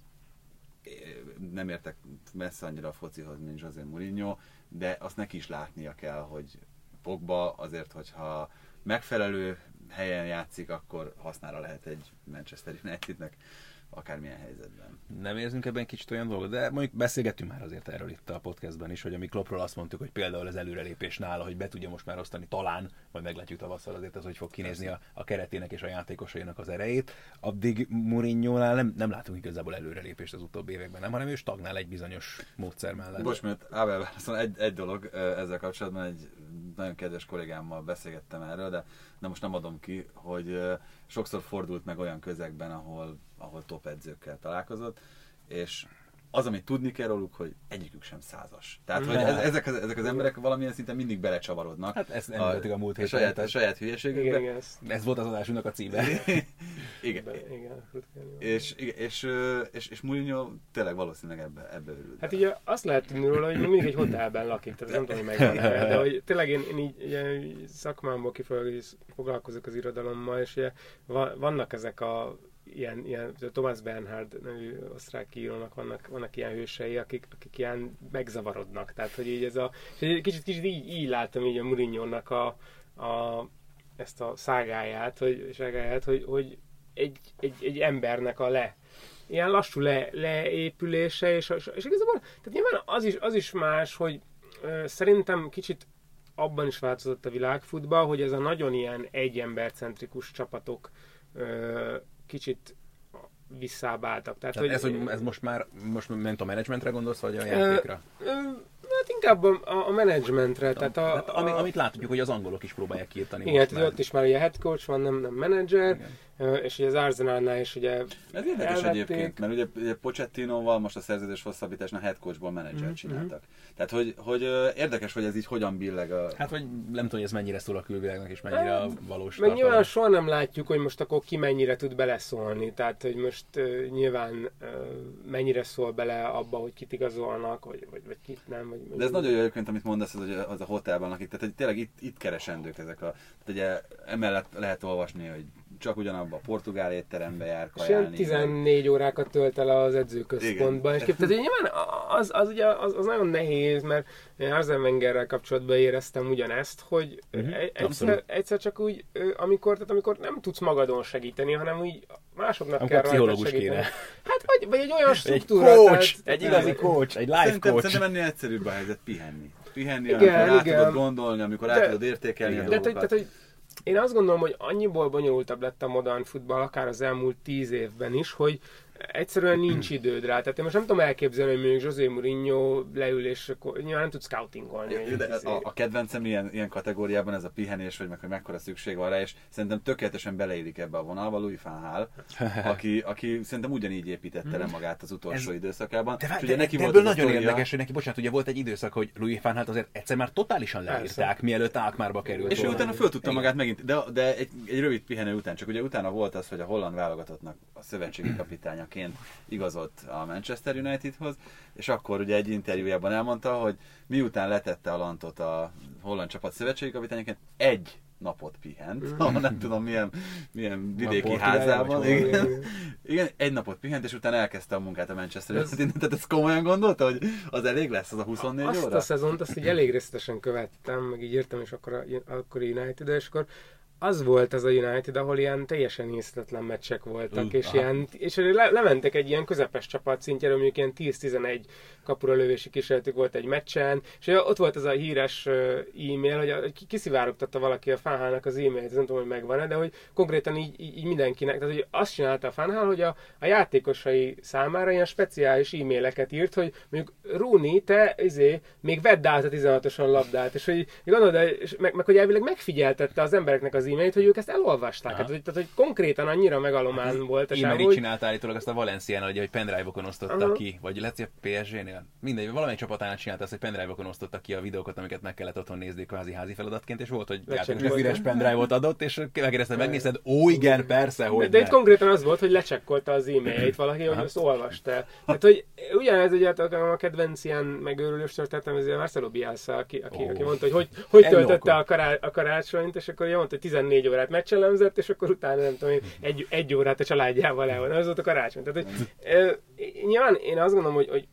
nem értek messze annyira a focihoz, mint José Mourinho, de azt neki is látnia kell, hogy Pogba azért, hogyha megfelelő helyen játszik, akkor hasznára lehet egy Manchester Unitednek akármilyen helyzetben. Nem érzünk ebben kicsit olyan dolgot, de mondjuk beszélgettünk már azért erről itt a podcastban is, hogy ami Kloppról azt mondtuk, hogy például az előrelépés nála, hogy be tudja most már osztani talán, majd meglátjuk tavasszal azért az, hogy fog kinézni a, a keretének és a játékosainak az erejét. Addig mourinho nem, nem látunk igazából előrelépést az utóbbi években, nem, hanem ő stagnál egy bizonyos módszer mellett. Bocs, mert Ábel, szóval egy, egy dolog ezzel kapcsolatban, egy nagyon kedves kollégámmal beszélgettem erről, de, de most nem adom ki, hogy sokszor fordult meg olyan közegben, ahol, ahol top edzőkkel találkozott, és az, amit tudni kell róluk, hogy egyikük sem százas. Tehát, hogy ez, ezek, az, ezek az emberek valamilyen szinten mindig belecsavarodnak. Hát ezt nem a, a múlt héten. Saját, a saját hülyeségükbe. Igen, ez, ez volt az adásunknak a címe. igen. igen. És, és, és, és, Mourinho tényleg valószínűleg ebbe, ebbe örül. Hát ugye azt lehet tudni róla, hogy mindig egy hotelben lakik, tehát nem tudom, hogy megvan de hogy tényleg én, én így ugye, szakmámból kifolyólag foglalkozok az irodalommal, és ugye vannak ezek a ilyen, ilyen Thomas Bernhard nevű osztrák írónak vannak, vannak ilyen hősei, akik, akik ilyen megzavarodnak. Tehát, hogy így ez a... És kicsit, kicsit így, így látom így a mourinho a, a, ezt a szágáját, hogy, szágáját, hogy, hogy egy, egy, egy embernek a le ilyen lassú le, leépülése, és, és, és igazából, tehát nyilván az is, az is más, hogy ö, szerintem kicsit abban is változott a világfutball, hogy ez a nagyon ilyen egy embercentrikus csapatok ö, kicsit visszábáltak. Tehát, Tehát hogy, ez, hogy ez most már most ment a menedzsmentre gondolsz, vagy a játékra? Ö, ö, hát inkább a, a menedzsmentre. Tehát a, hát, ami, amit látjuk, hogy az angolok is próbálják kiirtani. Igen, most már. ott is már ugye head coach van, nem, nem menedzser. Igen és ugye az Arsenalnál is ugye Ez érdekes elvették. egyébként, mert ugye, ugye Pochettinoval most a szerződés hosszabbításnál head coachból menedzser mm-hmm. csináltak. Tehát, hogy, hogy érdekes, hogy ez így hogyan billeg a... Hát, hogy nem tudom, hogy ez mennyire szól a külvilágnak, és mennyire a valós Meg nyilván soha nem látjuk, hogy most akkor ki mennyire tud beleszólni. Tehát, hogy most uh, nyilván uh, mennyire szól bele abba, hogy kit igazolnak, vagy, vagy, vagy kit nem. Vagy, De ez nagyon jó egyébként, amit mondasz, hogy az a hotelban lakik. Tehát, hogy tényleg itt, itt keresendők ezek a... Tehát ugye emellett lehet olvasni, hogy csak ugyanabban a portugál étterembe jár kajálni. És 14 meg... órákat tölt el az edzőközpontban. És tehát nyilván az, az, ugye, az, az, nagyon nehéz, mert én Arsene Wengerrel kapcsolatban éreztem ugyanezt, hogy uh-huh, egyszer, egyszer, csak úgy, amikor, tehát amikor nem tudsz magadon segíteni, hanem úgy másoknak amikor kell rajta segíteni. Kéne. Hát vagy, vagy egy olyan struktúra. Egy coach, tehát, egy igazi coach, egy life szerintem, coach. Szerintem ennél egyszerűbb a helyzet pihenni. Pihenni, igen, amikor igen. át tudod gondolni, amikor de, át tudod értékelni de, a dolgokat. Tehát, hogy én azt gondolom, hogy annyiból bonyolultabb lett a modern futball, akár az elmúlt tíz évben is, hogy egyszerűen nincs időd rá. Tehát én most nem tudom elképzelni, hogy mondjuk José Mourinho leül, és akkor nyilván nem tud scoutingolni. De a, a kedvencem ilyen, ilyen kategóriában ez a pihenés, vagy meg hogy mekkora szükség van rá, és szerintem tökéletesen beleillik ebbe a vonalba Louis van aki, aki szerintem ugyanígy építette le magát az utolsó ez, időszakában. De, de, ugye neki de volt ebből nagyon érdekes, hogy neki, bocsánat, ugye volt egy időszak, hogy Louis van azért egyszer már totálisan leírták, mielőtt Alkmárba került. És ő utána föl tudta magát megint, de, de egy, egy rövid pihenő után, csak ugye utána volt az, hogy a holland válogatottnak a szövetségi kapitánya edzőként igazolt a Manchester Unitedhoz, és akkor ugye egy interjújában elmondta, hogy miután letette a lantot a holland csapat szövetségi kapitányaként, egy napot pihent, mm. nem tudom milyen, milyen vidéki házában. Igen, igen, egy napot pihent, és utána elkezdte a munkát a Manchester United. Tehát ezt komolyan gondolta, hogy az elég lesz az a 24 azt óra? Azt a szezont, azt így elég részletesen követtem, meg így írtam, és akkor, a, akkor United, és akkor az volt az a United, ahol ilyen teljesen észletlen meccsek voltak, Uh, és, aha. ilyen, és le, lementek egy ilyen közepes csapat szintjére, mondjuk ilyen 10-11 kapura lövési kísérletük volt egy meccsen, és ott volt az a híres e-mail, hogy a, ki- kiszivárogtatta valaki a Fanhálnak az e-mailt, nem tudom, hogy megvan-e, de hogy konkrétan így, így, mindenkinek, tehát hogy azt csinálta a Fanhál, hogy a, a játékosai számára ilyen speciális e-maileket írt, hogy mondjuk Rooney, te izé, még vedd át a 16-oson labdát, és hogy gondolod, és meg, meg, hogy elvileg megfigyeltette az embereknek az e-mailt, hogy ők ezt elolvasták. Tehát, hogy, tehát, hogy konkrétan annyira megalomán volt a sávó, hogy csinálta állítólag azt a Valenciánál, ugye, hogy pendrive-okon osztotta Aha. ki, vagy lehet, hogy a PSG-nél. Mindegy, valamelyik csapatánál csinálta azt, hogy pendrive-okon osztotta ki a videókat, amiket meg kellett otthon nézni kvázi házi feladatként, és volt, hogy játékos üres pendrive-ot adott, és megkérdezte, megnézed, ó igen, persze, De, hogy de ne. itt konkrétan az volt, hogy lecsekkolta az e-mailjét valaki, hogy azt olvasta. Tehát, hogy ugyanez ugye a kedvenc ilyen megőrülős történetem, ez a Marcelo Bielsa, aki, aki, aki mondta, hogy hogy, hogy töltötte a, kará, a karácsonyt, és akkor mondta, hogy 14 órát meccselemzett, és akkor utána nem tudom, egy, egy órát a családjával el van. Ez volt a karácsony. Tehát, hogy, ö, nyilván én azt gondolom, hogy, hogy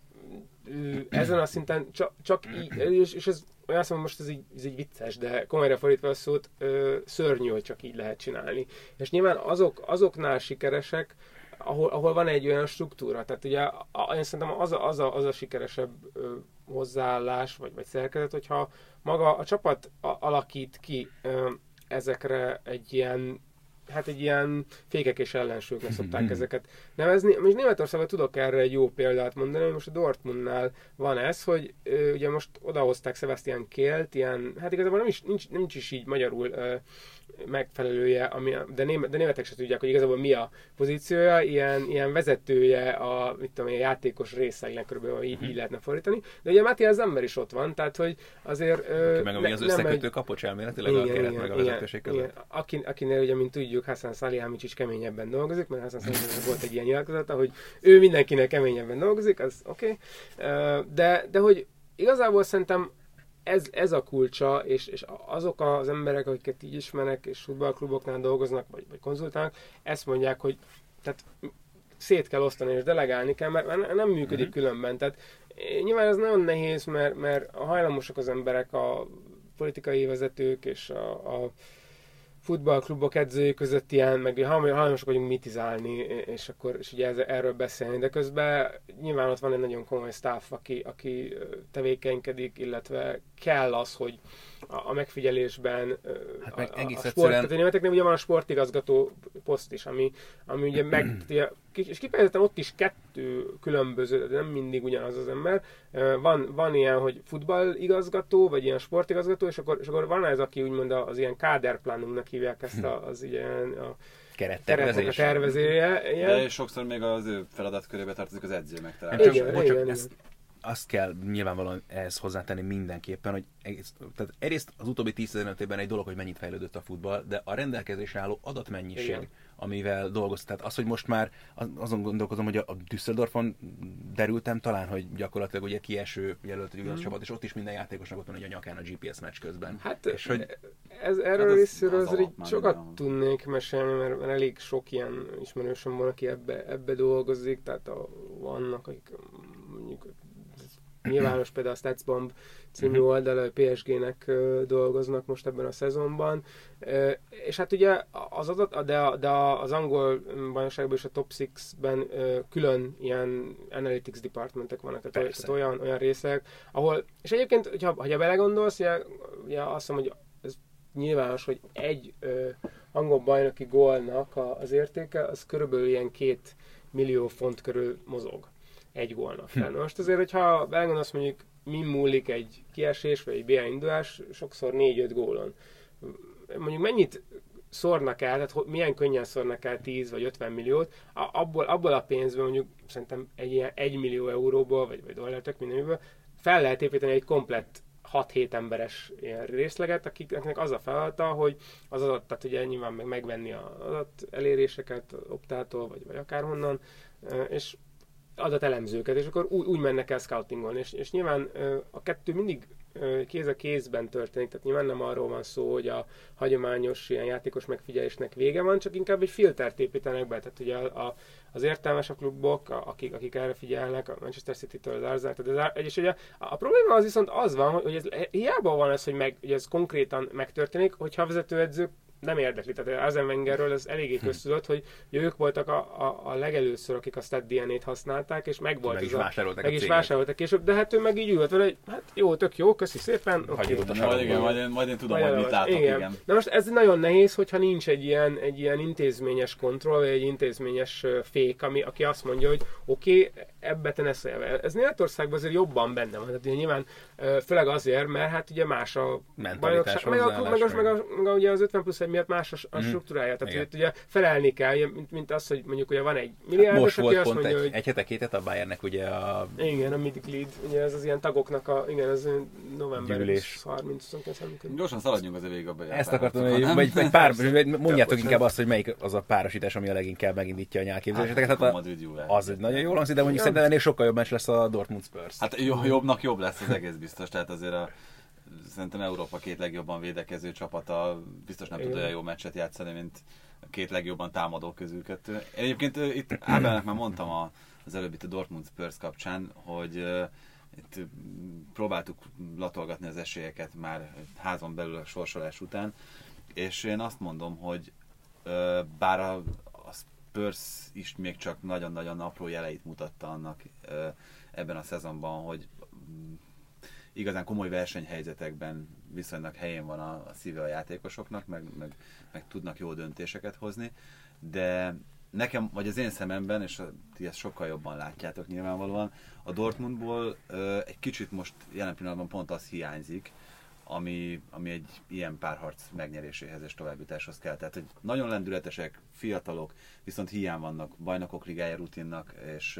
ezen a szinten csak, csak így, és, és ez olyan azt mondom, most ez így, ez így vicces, de komolyra fordítva a szót, ö, szörnyű, hogy csak így lehet csinálni. És nyilván azok, azoknál sikeresek, ahol, ahol van egy olyan struktúra. Tehát ugye a, én szerintem az a, az a, az a sikeresebb ö, hozzáállás, vagy, vagy szerkezet, hogyha maga a csapat a, alakít ki ö, ezekre egy ilyen hát egy ilyen fékek és ellensőknek szokták ezeket nevezni. Most Németországban tudok erre egy jó példát mondani, hogy most a Dortmundnál van ez, hogy ö, ugye most odahozták Sebastian Kélt, ilyen, hát igazából nem is, nincs, nincs is így magyarul ö, megfelelője, ami, de, német, de németek se tudják, hogy igazából mi a pozíciója, ilyen, ilyen vezetője a, mit tudom, én, játékos részeinek körülbelül így, így lehetne fordítani. De ugye Matthias ember is ott van, tehát hogy azért... ö, Meg ami az ne- nem összekötő egy- kapocs elméletileg a keret meg a vezetőség között. Aki, akinél ugye, mint tudjuk, Hassan Salihamidzic keményebben dolgozik, mert Hassan Salihamidzic volt egy ilyen nyilatkozata, hogy ő mindenkinek keményebben dolgozik, az oké. Okay. De, de hogy igazából szerintem ez, ez a kulcsa, és, és azok az emberek, akiket így ismerek, és futballkluboknál dolgoznak, vagy, vagy konzultálnak, ezt mondják, hogy tehát szét kell osztani és delegálni kell, mert nem működik Mhm. különben. Tehát eh, nyilván ez nagyon nehéz, mert, mert hajlamosak az emberek, a politikai vezetők és a, a futballklubok edzői között ilyen, meg hajlam- hajlamosak vagyunk mitizálni, és akkor és ugye ez, erről beszélni, de közben nyilván ott van egy nagyon komoly staff, aki, aki tevékenykedik, illetve kell az, hogy a, a megfigyelésben Hát meg a, egész a sport, egyszerűen- tehát a németeknél ugye van a sportigazgató poszt is, ami, ami ugye meg, és kifejezetten ott is kettő különböző, de nem mindig ugyanaz az ember. Van, van ilyen, hogy futballigazgató, vagy ilyen sportigazgató, és akkor, és akkor van ez, aki úgymond az ilyen káderplanungnak hívják ezt a, az ilyen a Kerettervezés. tervezője. De sokszor még az ő feladatkörébe tartozik az edző csak, Igen, bocs, csak igen, ezt, azt kell nyilvánvalóan ehhez hozzátenni mindenképpen, hogy egész, tehát egyrészt az utóbbi 10 évben egy dolog, hogy mennyit fejlődött a futball, de a rendelkezésre álló adatmennyiség, Igen. amivel dolgoz. Tehát az, hogy most már az- azon gondolkozom, hogy a a Düsseldorfon derültem talán, hogy gyakorlatilag ugye kieső jelölt egy ugyanaz csapat, és ott is minden játékosnak ott van egy a nyakán a GPS meccs közben. Mm. Hát és hogy ez, erről Hát az- részéről az azért már sokat tudnék mesélni, mert, mert elég sok ilyen ismerősöm van, aki ebbe, ebbe dolgozik, tehát a, vannak, akik mm, mondjuk nyilvános például a Statsbomb című oldal, a PSG-nek dolgoznak most ebben a szezonban. És hát ugye az adat, de, de az angol bajnokságban és a Top 6-ben ö, külön ilyen analytics departmentek vannak, tehát, Persze. olyan, olyan részek, ahol, és egyébként, hogyha, hogyha belegondolsz, ugye, ugye azt mondom, hogy ez nyilvános, hogy egy ö, angol bajnoki gólnak a, az értéke, az körülbelül ilyen két millió font körül mozog egy gólnak. Hm. Most azért, hogyha belegondolsz mondjuk, mi múlik egy kiesés, vagy egy BL indulás, sokszor 4-5 gólon. Mondjuk mennyit szórnak el, tehát milyen könnyen szórnak el 10 vagy 50 milliót, abból, abból a pénzből mondjuk szerintem egy ilyen 1 millió euróból, vagy, vagy dollár, tök mindenből, fel lehet építeni egy komplett 6-7 emberes ilyen részleget, akiknek az a feladata, hogy az adat, tehát ugye nyilván meg megvenni az adat eléréseket optától, vagy, vagy akárhonnan, és adatelemzőket, és akkor úgy, úgy mennek el scoutingolni, és, és nyilván a kettő mindig kéz a kézben történik, tehát nyilván nem arról van szó, hogy a hagyományos ilyen játékos megfigyelésnek vége van, csak inkább egy filtert építenek be, tehát ugye a, a, az értelmes klubok, a, akik, akik erre figyelnek, a Manchester City-től az Arsenal, tehát az, és ugye a, a probléma az viszont az van, hogy ez, hiába van ez, hogy, meg, hogy ez konkrétan megtörténik, hogyha a vezetőedzők nem érdekli. Tehát Arsene Wengerről ez eléggé köztudott, hogy, ők voltak a, a, a legelőször, akik a Stat DNA-t használták, és meg volt Meg is a, vásárolták meg a is vásároltak később, de hát ő meg így ült vele, hogy hát jó, tök jó, köszi szépen. Hagyjuk a Majd igen, majd én, majd én tudom, hogy mit látok, igen. igen. Na most ez nagyon nehéz, hogyha nincs egy ilyen, egy ilyen intézményes kontroll, vagy egy intézményes fék, ami, aki azt mondja, hogy oké, okay, ebbe te ne szólj vele. Ez Németországban azért jobban benne van. Tehát ugye nyilván főleg azért, mert hát ugye más a Mentalitás, meg, a, meg, a, meg, a, meg- meg a, ugye az 50 plusz egy miatt más a, a Mhm. struktúrája. Tehát Igen. ugye felelni kell, mint, mint az, hogy mondjuk ugye van egy milliárdos, Most volt azt pont mondja, egy, hogy egy hete, két hete a Bayernnek ugye a igen, a Mythic Lead, ugye ez az ilyen tagoknak a, igen, ez november Gyűlés. 30 29 Gyorsan szaladjunk az végig abba. Ezt akartam, hogy vagy, vagy pár, mondjátok inkább azt, hogy melyik az a párosítás, ami a leginkább megindítja a nyelképzéseket. Hát, a a, az egy nagyon jól hangzik, de mondjuk szerintem ennél sokkal jobb meccs lesz a Dortmund Spurs. Hát jó, jobbnak jobb lesz az egész biztos, tehát azért a szerintem Európa két legjobban védekező csapata biztos nem tud Igen. olyan jó meccset játszani, mint a két legjobban támadó közül kettő. Én egyébként itt Ábelnek már mondtam a, az előbb itt a Dortmund Spurs kapcsán, hogy ö, itt próbáltuk latolgatni az esélyeket már házon belül a sorsolás után, és én azt mondom, hogy ö, bár a, a Spurs is még csak nagyon-nagyon apró jeleit mutatta annak ö, ebben a szezonban, hogy igazán komoly versenyhelyzetekben viszonylag helyén van a, a szíve a játékosoknak, meg, meg, meg tudnak jó döntéseket hozni, de nekem, vagy az én szememben, és a, ti ezt sokkal jobban látjátok nyilvánvalóan, a Dortmundból ö, egy kicsit most jelen pillanatban pont az hiányzik, ami, ami egy ilyen párharc megnyeréséhez és továbbjutáshoz kell. Tehát, hogy nagyon lendületesek, fiatalok, viszont hiány vannak bajnokok ligája rutinnak, és,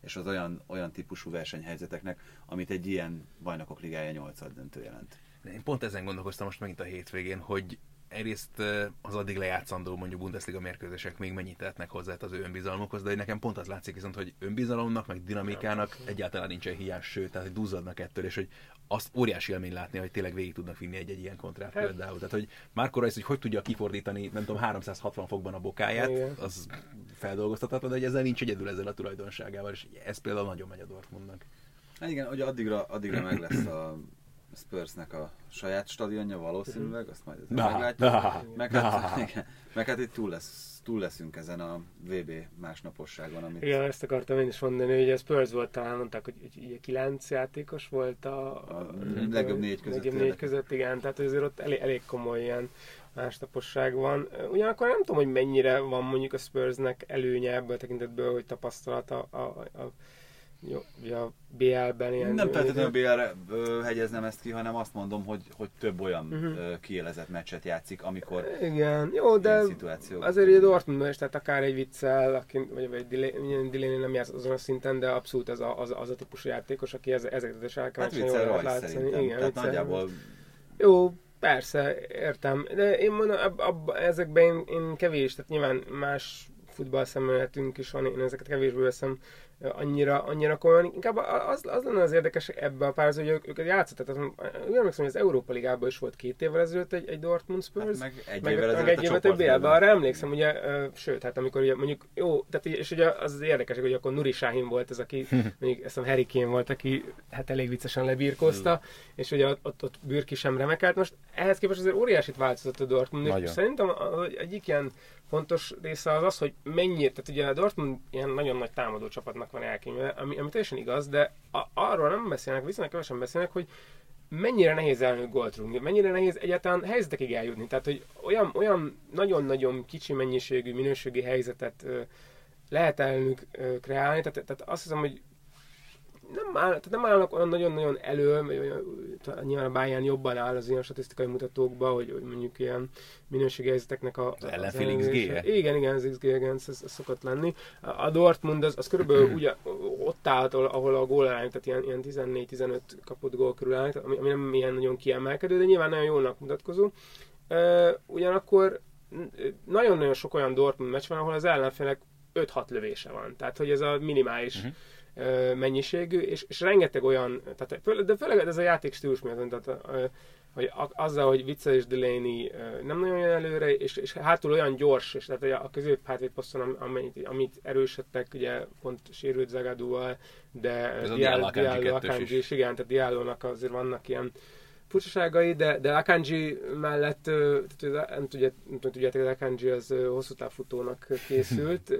és az olyan, olyan típusú versenyhelyzeteknek, amit egy ilyen bajnokok ligája 8 döntő jelent. Én pont ezen gondolkoztam most megint a hétvégén, hogy egyrészt az addig lejátszandó mondjuk Bundesliga mérkőzések még mennyit tehetnek hozzá az ő önbizalmukhoz, de nekem pont az látszik viszont, hogy önbizalomnak, meg dinamikának egyáltalán nincsen hiány, sőt, tehát hogy duzzadnak ettől, és hogy azt óriási élmény látni, hogy tényleg végig tudnak vinni egy, egy ilyen kontrát Hát- például. Tehát, hogy Marco Reus, hogy hogy tudja kifordítani, nem tudom, 360 fokban a bokáját, Igen. az feldolgozhatatlan, de hogy ezzel nincs egyedül ezzel a tulajdonságával, és ez például nagyon megy a Dortmundnak. Hát igen, hogy addigra, addigra meg lesz a Spursnek a saját stadionja valószínűleg, azt majd meglátjuk. na, meg, na. hát, igen, meg hát itt túl, lesz, túl leszünk ezen a VB másnaposságon, amit Igen, ezt akartam én is mondani, hogy a Spurs volt talán, mondták, hogy hogy ugye kilenc játékos volt a, A legjobb négy között legjobb négy között, igen, tehát azért ott elég, elég komoly ilyen másnaposság van. Ugyanakkor nem tudom, hogy mennyire van mondjuk a Spursnek előnye ebből a tekintetből, hogy tapasztalata a, a, a, jó, ugye a BL-ben ilyen... nem feltétlenül BL-re hegyeznem ezt ki, hanem azt mondom, hogy, hogy több olyan Mhm. uh-huh. kiélezett meccset játszik, amikor Igen, jó, de azért ugye Dortmundban is, tehát akár egy viccel, aki, vagy, vagy Delaney nem játsz azon a szinten, de abszolút ez a, az, az a típusú játékos, aki ez, ezeket is Hát elkezdeni viccel rajz szerintem. Igen, Tehát viccel. nagyjából Jó, persze, értem. De én mondom, ab, ab, ezekben én, én kevés, tehát nyilván más futball szemléletünk is van, én ezeket kevésbé veszem annyira, annyira komolyan. Inkább az, az lenne az érdekes ebben a párhoz, hogy ők, őket játszott. Tehát úgy emlékszem, hogy az Európa Ligában is volt két évvel ezelőtt egy, egy Dortmund Spurs. hát meg egy meg, évvel meg ezelőtt egy évet egy csoportban. BL-ben, arra emlékszem, ugye, sőt, hát amikor ugye mondjuk, jó, tehát és ugye az az érdekes, hogy akkor Nuri Sahin volt ez, aki, mondjuk ezt a Harry Kane volt, aki hát elég viccesen lebírkozta, és ugye ott, ott, ott Bürki sem remekelt. Most ehhez képest azért óriásit változott a Dortmund, és Nagyon. szerintem a- a- egyik ilyen fontos része az az, hogy mennyire, tehát ugye a Dortmund ilyen nagyon nagy támadó csapatnak van elkényve, ami, ami teljesen igaz, de a, arról nem beszélnek, viszonylag kevesen beszélnek, hogy mennyire nehéz elnök gólt rúgni, mennyire nehéz egyáltalán helyzetekig eljutni. Tehát, hogy olyan, olyan nagyon-nagyon kicsi mennyiségű, minőségi helyzetet ö, lehet elnök kreálni, tehát, tehát azt hiszem, hogy nem, áll, tehát nem állnak olyan nagyon-nagyon elő, olyan- nyilván a Bayern jobban áll az ilyen statisztikai mutatókban, hogy, hogy mondjuk ilyen minőségi helyzeteknek a... Az ellenfél. XG-je? Igen, igen, az XG ez, ez szokott lenni. A Dortmund az, az körülbelül ugye ott állt, ahol- a gólarány, tehát ilyen, ilyen 14-15 kapott gól körül áll, ami, ami nem ilyen nagyon kiemelkedő, de nyilván nagyon jónak mutatkozó. Uh, ugyanakkor nagyon-nagyon sok olyan Dortmund meccs van, ahol az ellenfélnek 5-6 lövése van. Tehát, hogy ez a minimális uh-huh. Mennyiségű, és, és rengeteg olyan, tehát, de főleg ez a játék stílus miatt, tehát, hogy azzal, hogy Witzel és Delaney nem nagyon jön előre, és, és hátul olyan gyors, és tehát a közép hátvédposzton, am- amit, amit erősödtek, ugye pont sérült Zagadúval, de Diallo, Diallo Akanji Diallo is. igen, tehát Diallo-nak azért vannak ilyen furcsaságai, de, de Akanji mellett, tehát, nem, tudja, nem tudjátok, Akanji az hosszú távfutónak készült,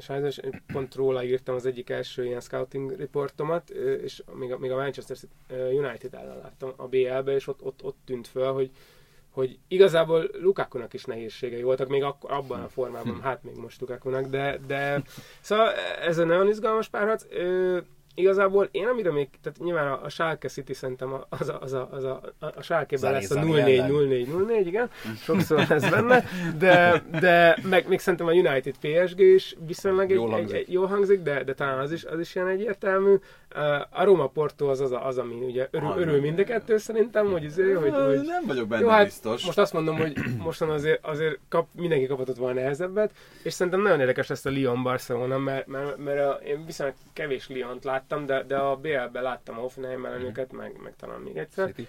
sajnos pont róla írtam az egyik első ilyen scouting reportomat, és még a, még a Manchester United ellen láttam a BL-be, és ott, ott, ott tűnt föl, hogy, hogy igazából Lukakunak is nehézségei voltak, még akkor, abban a formában, hm. hát még most Lukakunak, de, de szóval ez egy nagyon izgalmas párharc igazából én amire még, tehát nyilván a, a Schalke City szerintem az a, az a, az a, a, a Schalke-ben lesz a 0-4-0-4-0-4, igen, sokszor ez benne, de, de meg még szerintem a United PSG is viszonylag jól, egy, hangzik. Egy, egy, jól hangzik, de, de talán az is, az is ilyen egyértelmű. A Roma Porto az az, a, az ami ugye örül, örül mind a kettő szerintem, hogy, azért, hogy, hogy nem vagyok benne jó, hát biztos. Most azt mondom, hogy mostan azért, azért kap, mindenki kaphatott volna nehezebbet, és szerintem nagyon érdekes lesz a Lyon-Barcelona, mert, mert, mert a, én viszonylag kevés Lyont lát, láttam, de, de a BL-ben láttam a Hoffenheim ellenőket, mm. meg, meg talán még egyszer. City.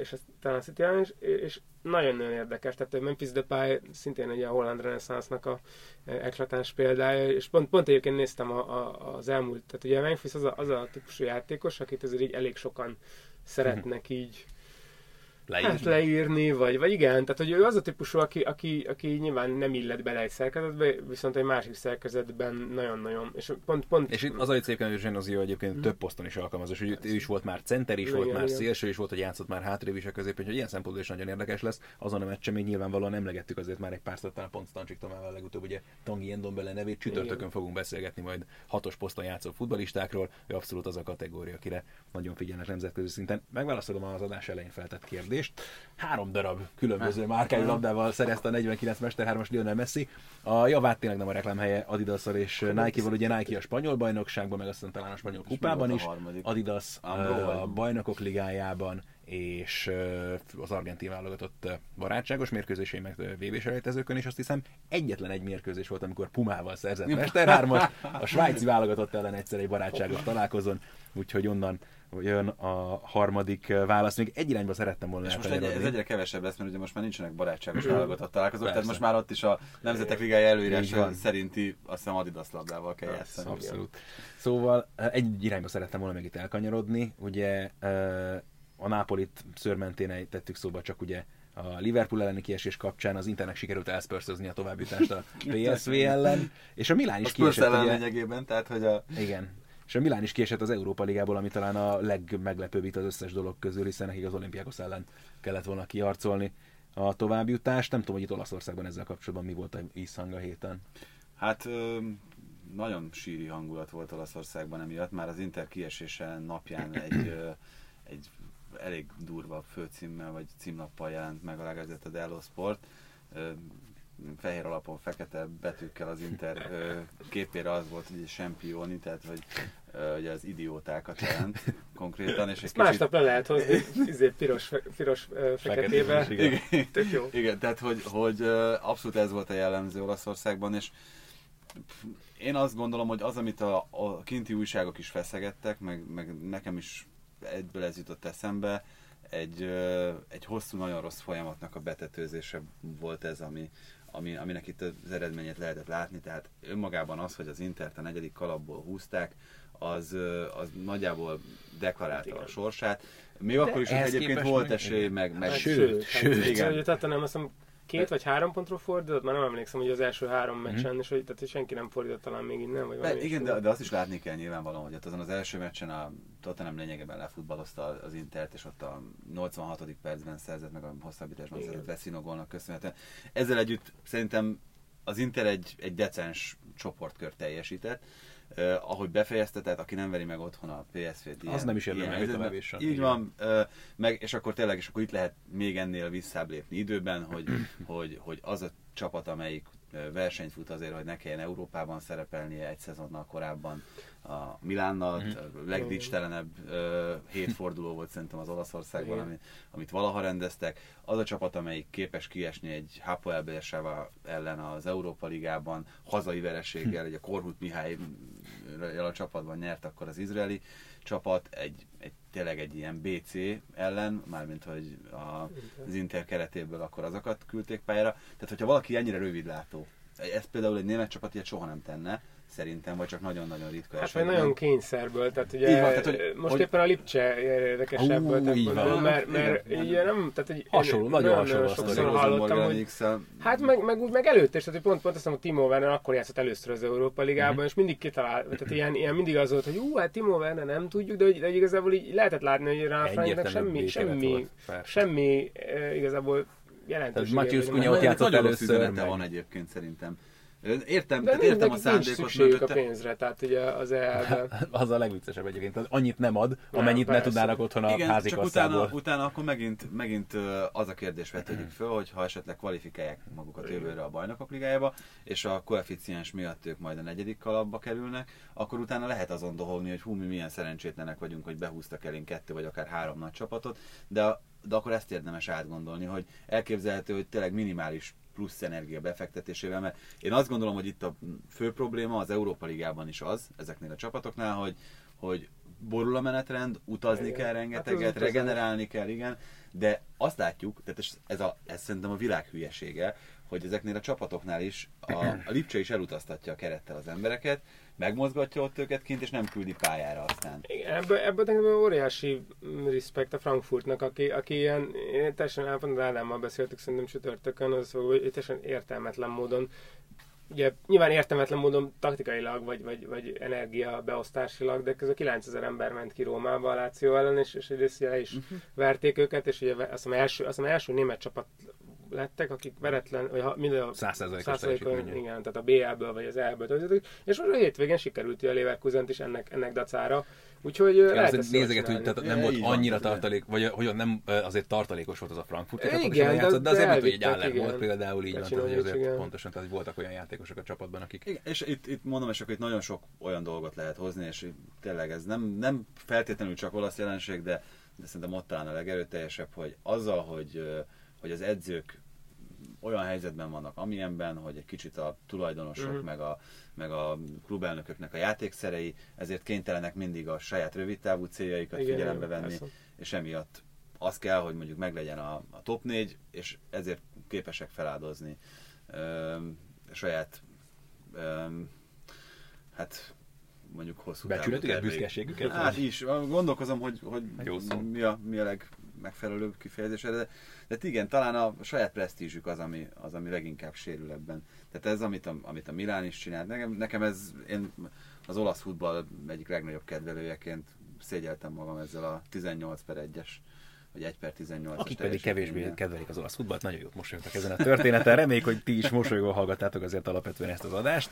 És ez talán City is, és nagyon-nagyon érdekes, tehát Memphis Depay szintén egy a holland reneszánsznak a eklatáns példája, és pont, pont egyébként néztem a, a, az elmúlt, tehát ugye Memphis az a, az a típusú játékos, akit azért így elég sokan szeretnek így leírni. Hát leírni, vagy, vagy igen, tehát hogy ő az a típusú, aki, aki, aki nyilván nem illet bele egy szerkezetbe, viszont egy másik szerkezetben nagyon-nagyon, és pont, pont... És itt az a egyébként, hogy Zsenozio egyébként hmm. több poszton is alkalmazás, hogy ő is volt már center is, igen, volt már igen. szélső is volt, hogy játszott már hátrébb is a középen, hogy ilyen szempontból is nagyon érdekes lesz. Azon a meccsen még nyilvánvalóan emlegettük azért már egy pár talán pont Stancsik Tomával legutóbb, ugye Tangi Endombele nevét, csütörtökön igen. fogunk beszélgetni majd hatos poszton játszó futbalistákról, ő abszolút az a kategória, akire nagyon figyelnek nemzetközi szinten. Megválaszolom az adás elején feltett kérdést kérdést. Három darab különböző márkájú labdával szerezte a 49 Mester 3-as Lionel Messi. A javát tényleg nem a reklámhelye adidas és Nike-val, ugye Nike a spanyol bajnokságban, meg aztán talán a spanyol kupában is. Adidas a bajnokok ligájában és az argentin válogatott barátságos mérkőzései, meg vb selejtezőkön, és azt hiszem egyetlen egy mérkőzés volt, amikor Pumával szerzett Mester 3 a svájci válogatott ellen egyszer egy barátságos találkozón, úgyhogy onnan jön a harmadik válasz. Még egy irányba szerettem volna És most egy, ez egyre kevesebb lesz, mert ugye most már nincsenek barátságos válogatott találkozók, tehát most már ott is a Nemzetek Ligája előírása szerinti azt hiszem Adidas labdával kell játszani. Abszolút. Szóval egy irányba szerettem volna még itt elkanyarodni. Ugye a Nápolit szörmentén tettük szóba, csak ugye a Liverpool elleni kiesés kapcsán az Internek sikerült elszpörszözni a továbbjutást a PSV ellen, és a Milán is kiesett. A ugye... lényegében, tehát hogy a... Igen, és a Milán is kiesett az Európa Ligából, ami talán a legmeglepőbb itt az összes dolog közül, hiszen nekik az olimpiákos ellen kellett volna kiarcolni a továbbjutást. Nem tudom, hogy itt Olaszországban ezzel kapcsolatban mi volt a ízhang a héten. Hát nagyon síri hangulat volt Olaszországban emiatt. Már az Inter kiesése napján egy, egy elég durva főcímmel vagy címlappal jelent meg a Legazetta a Dello Sport fehér alapon fekete betűkkel az Inter képére az volt, hogy sempioni, tehát hogy ugye az idiótákat jelent konkrétan. És egy kicsit... másnap le lehet hozni izé, piros, piros feketébe. Igen. Tök jó. Igen, tehát hogy, hogy abszolút ez volt a jellemző Olaszországban, és én azt gondolom, hogy az, amit a, a kinti újságok is feszegettek, meg, meg nekem is egyből ez jutott eszembe, egy, egy hosszú, nagyon rossz folyamatnak a betetőzése volt ez, ami, ami, aminek itt az eredményét lehetett látni, tehát önmagában az, hogy az Intert a negyedik kalapból húzták, az, az nagyjából deklarálta a sorsát. Még akkor is, hogy egyébként volt esély, meg, meg hát, sőt, sőt, sőt, igen. Tehát nem azt hiszem, két vagy három pontról fordított, már nem emlékszem, hogy az első három meccsen, mm. és hogy, tehát, hogy senki nem fordított talán még innen, vagy valami. Igen, de, de, azt is látni kell nyilvánvalóan, hogy ott azon az első meccsen a Tottenham lényegében lefutballozta az Intert, és ott a 86. percben szerzett meg a hosszabbításban szerzett Veszino gólnak köszönhetően. Ezzel együtt szerintem az Inter egy, egy decens csoportkör teljesített, Uh, ahogy befejezte, tehát aki nem veri meg otthon a PSV-t. Az nem is érdemel egy továbbéssal. Így van, uh, meg, és akkor tényleg, és akkor itt lehet még ennél visszább lépni időben, hogy, hogy, hogy az a csapat, amelyik versenyt fut azért, hogy ne kelljen Európában szerepelnie egy szezonnal korábban a Milánnal, mm-hmm. a legdicstelenebb hétforduló volt szerintem az Olaszországban, ami, amit valaha rendeztek. Az a csapat, amelyik képes kiesni egy Hapoel ellen az Európa Ligában, hazai vereséggel, egy a Korhut Mihály a csapatban nyert akkor az izraeli csapat, egy, egy tényleg egy ilyen BC ellen, mármint hogy a, az Inter keretéből akkor azokat küldték pályára. Tehát, hogyha valaki ennyire rövidlátó, ez például egy német csapat ilyet soha nem tenne, szerintem, vagy csak nagyon-nagyon ritka Hát vagy esetben. nagyon kényszerből, tehát ugye Így van, tehát, hogy- most hogy- éppen a Lipcse érdekesebb ebből, van. mert, mert Igen. ugye nem, tehát hogy Hasonló, nagyon hasonló sokszor hallottam, hogy. Hát meg, meg, úgy, meg előtte is, tehát pont, pont azt hogy Timo Werner akkor játszott először az Európa Ligában, Mhm. és mindig kitalált, tehát ilyen, ilyen mindig az volt, hogy ú, hát Timo Werner nem tudjuk, de, hogy, de igazából így lehetett látni, hogy rá Franknak Egyértelmű semmi, semmi, semmi e, igazából jelentősége. Cunha nem. ott játszott nagyon először, meg- van egyébként szerintem. Értem, de tehát nem, értem a szándékot szükségük a mögötte. pénzre, tehát ugye az EL-ben. Az a legviccesebb egyébként, tehát annyit nem ad, Nem, amennyit ne persze. tudnának otthon a Igen, házi csak utána, utána akkor megint, megint az a kérdés vetődik föl, hogy ha esetleg kvalifikálják magukat jövőre a bajnokok ligájába, és a koeficiens miatt ők majd a negyedik kalapba kerülnek, akkor utána lehet azon dohogni, hogy hú, mi milyen szerencsétlenek vagyunk, hogy behúztak elénk kettő vagy akár három nagy csapatot, de, de akkor ezt érdemes átgondolni, hogy elképzelhető, hogy tényleg minimális plusz energia befektetésével, mert én azt gondolom, hogy itt a fő probléma az Európa Ligában is az, ezeknél a csapatoknál, hogy, hogy borul a menetrend, utazni Igen. kell Hát rengeteget, utazás. regenerálni kell, igen, de azt látjuk, tehát ez, ez, a, ez szerintem a világ hülyesége, hogy ezeknél a csapatoknál is a, a Lipcse is elutaztatja a kerettel az embereket, megmozgatja ott őket kint, és nem küldi pályára aztán. Igen, ebből, ebből nekem óriási respekt a Frankfurtnak, aki, aki ilyen, én teljesen elpont Ádámmal beszéltük szerintem csütörtökön, az, hogy teljesen értelmetlen módon, ugye nyilván értelmetlen módon taktikailag, vagy, vagy, vagy energia beosztásilag, de közben 9000 ember ment ki Rómába a Láció ellen, és, és egyrészt le is Mhm. verték őket, és ugye azt hiszem első, azt hiszem első német csapat lettek, akik veretlen, vagy ha, mind a 100%-os százalékon, teljesítményű. igen, tehát a BL-ből vagy az EL-ből töltöttük, és most a hétvégén sikerült a Leverkusent is ennek, ennek dacára, úgyhogy Igen, lehet ezt nézeget, hogy tehát nem Ja, volt van, annyira tehát- tartalék, vagy hogy nem azért tartalékos volt az a Frankfurt Igen, amely de- játszott, de azért volt, hogy egy igen. volt például így van, tehát hogy azért igen. pontosan, tehát hogy voltak olyan játékosok a csapatban, akik Igen, és itt, itt mondom, és akkor itt nagyon sok olyan dolgot lehet hozni, és tényleg ez nem, nem feltétlenül csak olasz jelenség, de, de szerintem ott talán a legerőteljesebb, hogy azzal, hogy, hogy az edzők olyan helyzetben vannak, amilyenben, hogy egy kicsit a tulajdonosok, Mhm. meg, a, meg a klubelnököknek a játékszerei, ezért kénytelenek mindig a saját rövidtávú céljaikat Igen, figyelembe venni, persze. és emiatt az kell, hogy mondjuk meglegyen a, a top 4, és ezért képesek feláldozni ö, saját ö, hát mondjuk hosszú távú becsületüket, büszkeségüket. Hát is, gondolkozom, hogy, hogy Jó szó. mi a, mi a legmegfelelőbb kifejezés de, de igen, talán a saját presztízsük az, ami, az, ami leginkább sérül ebben. Tehát ez, amit a, amit a Milán is csinált, nekem, nekem ez, én az olasz futball egyik legnagyobb kedvelőjeként szégyeltem magam ezzel a 18 per 1-es, vagy 1 per 18 Akik pedig kevésbé kedvelik az olasz futballt, nagyon jót mosolyogtak ezen a történeten. Reméljük, hogy ti is mosolygó hallgattátok azért alapvetően ezt az adást,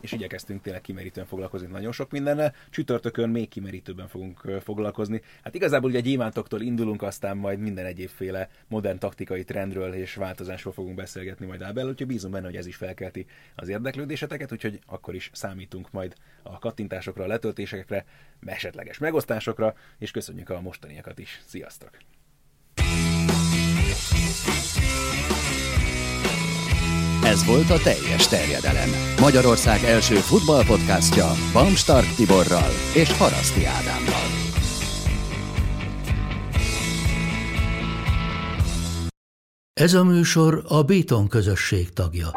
és igyekeztünk tényleg kimerítően foglalkozni nagyon sok mindennel. Csütörtökön még kimerítőbben fogunk foglalkozni. Hát igazából ugye gyémántoktól indulunk, aztán majd minden egyébféle modern taktikai trendről és változásról fogunk beszélgetni majd Ábel, úgyhogy bízom benne, hogy ez is felkelti az érdeklődéseteket, úgyhogy akkor is számítunk majd a kattintásokra, a letöltésekre, esetleges megosztásokra, és köszönjük a mostaniakat is. Sziasztok! Ez volt a teljes terjedelem. Magyarország első futballpodcastja Bamstark Tiborral és Haraszti Ádámmal. Ez a műsor a Béton közösség tagja.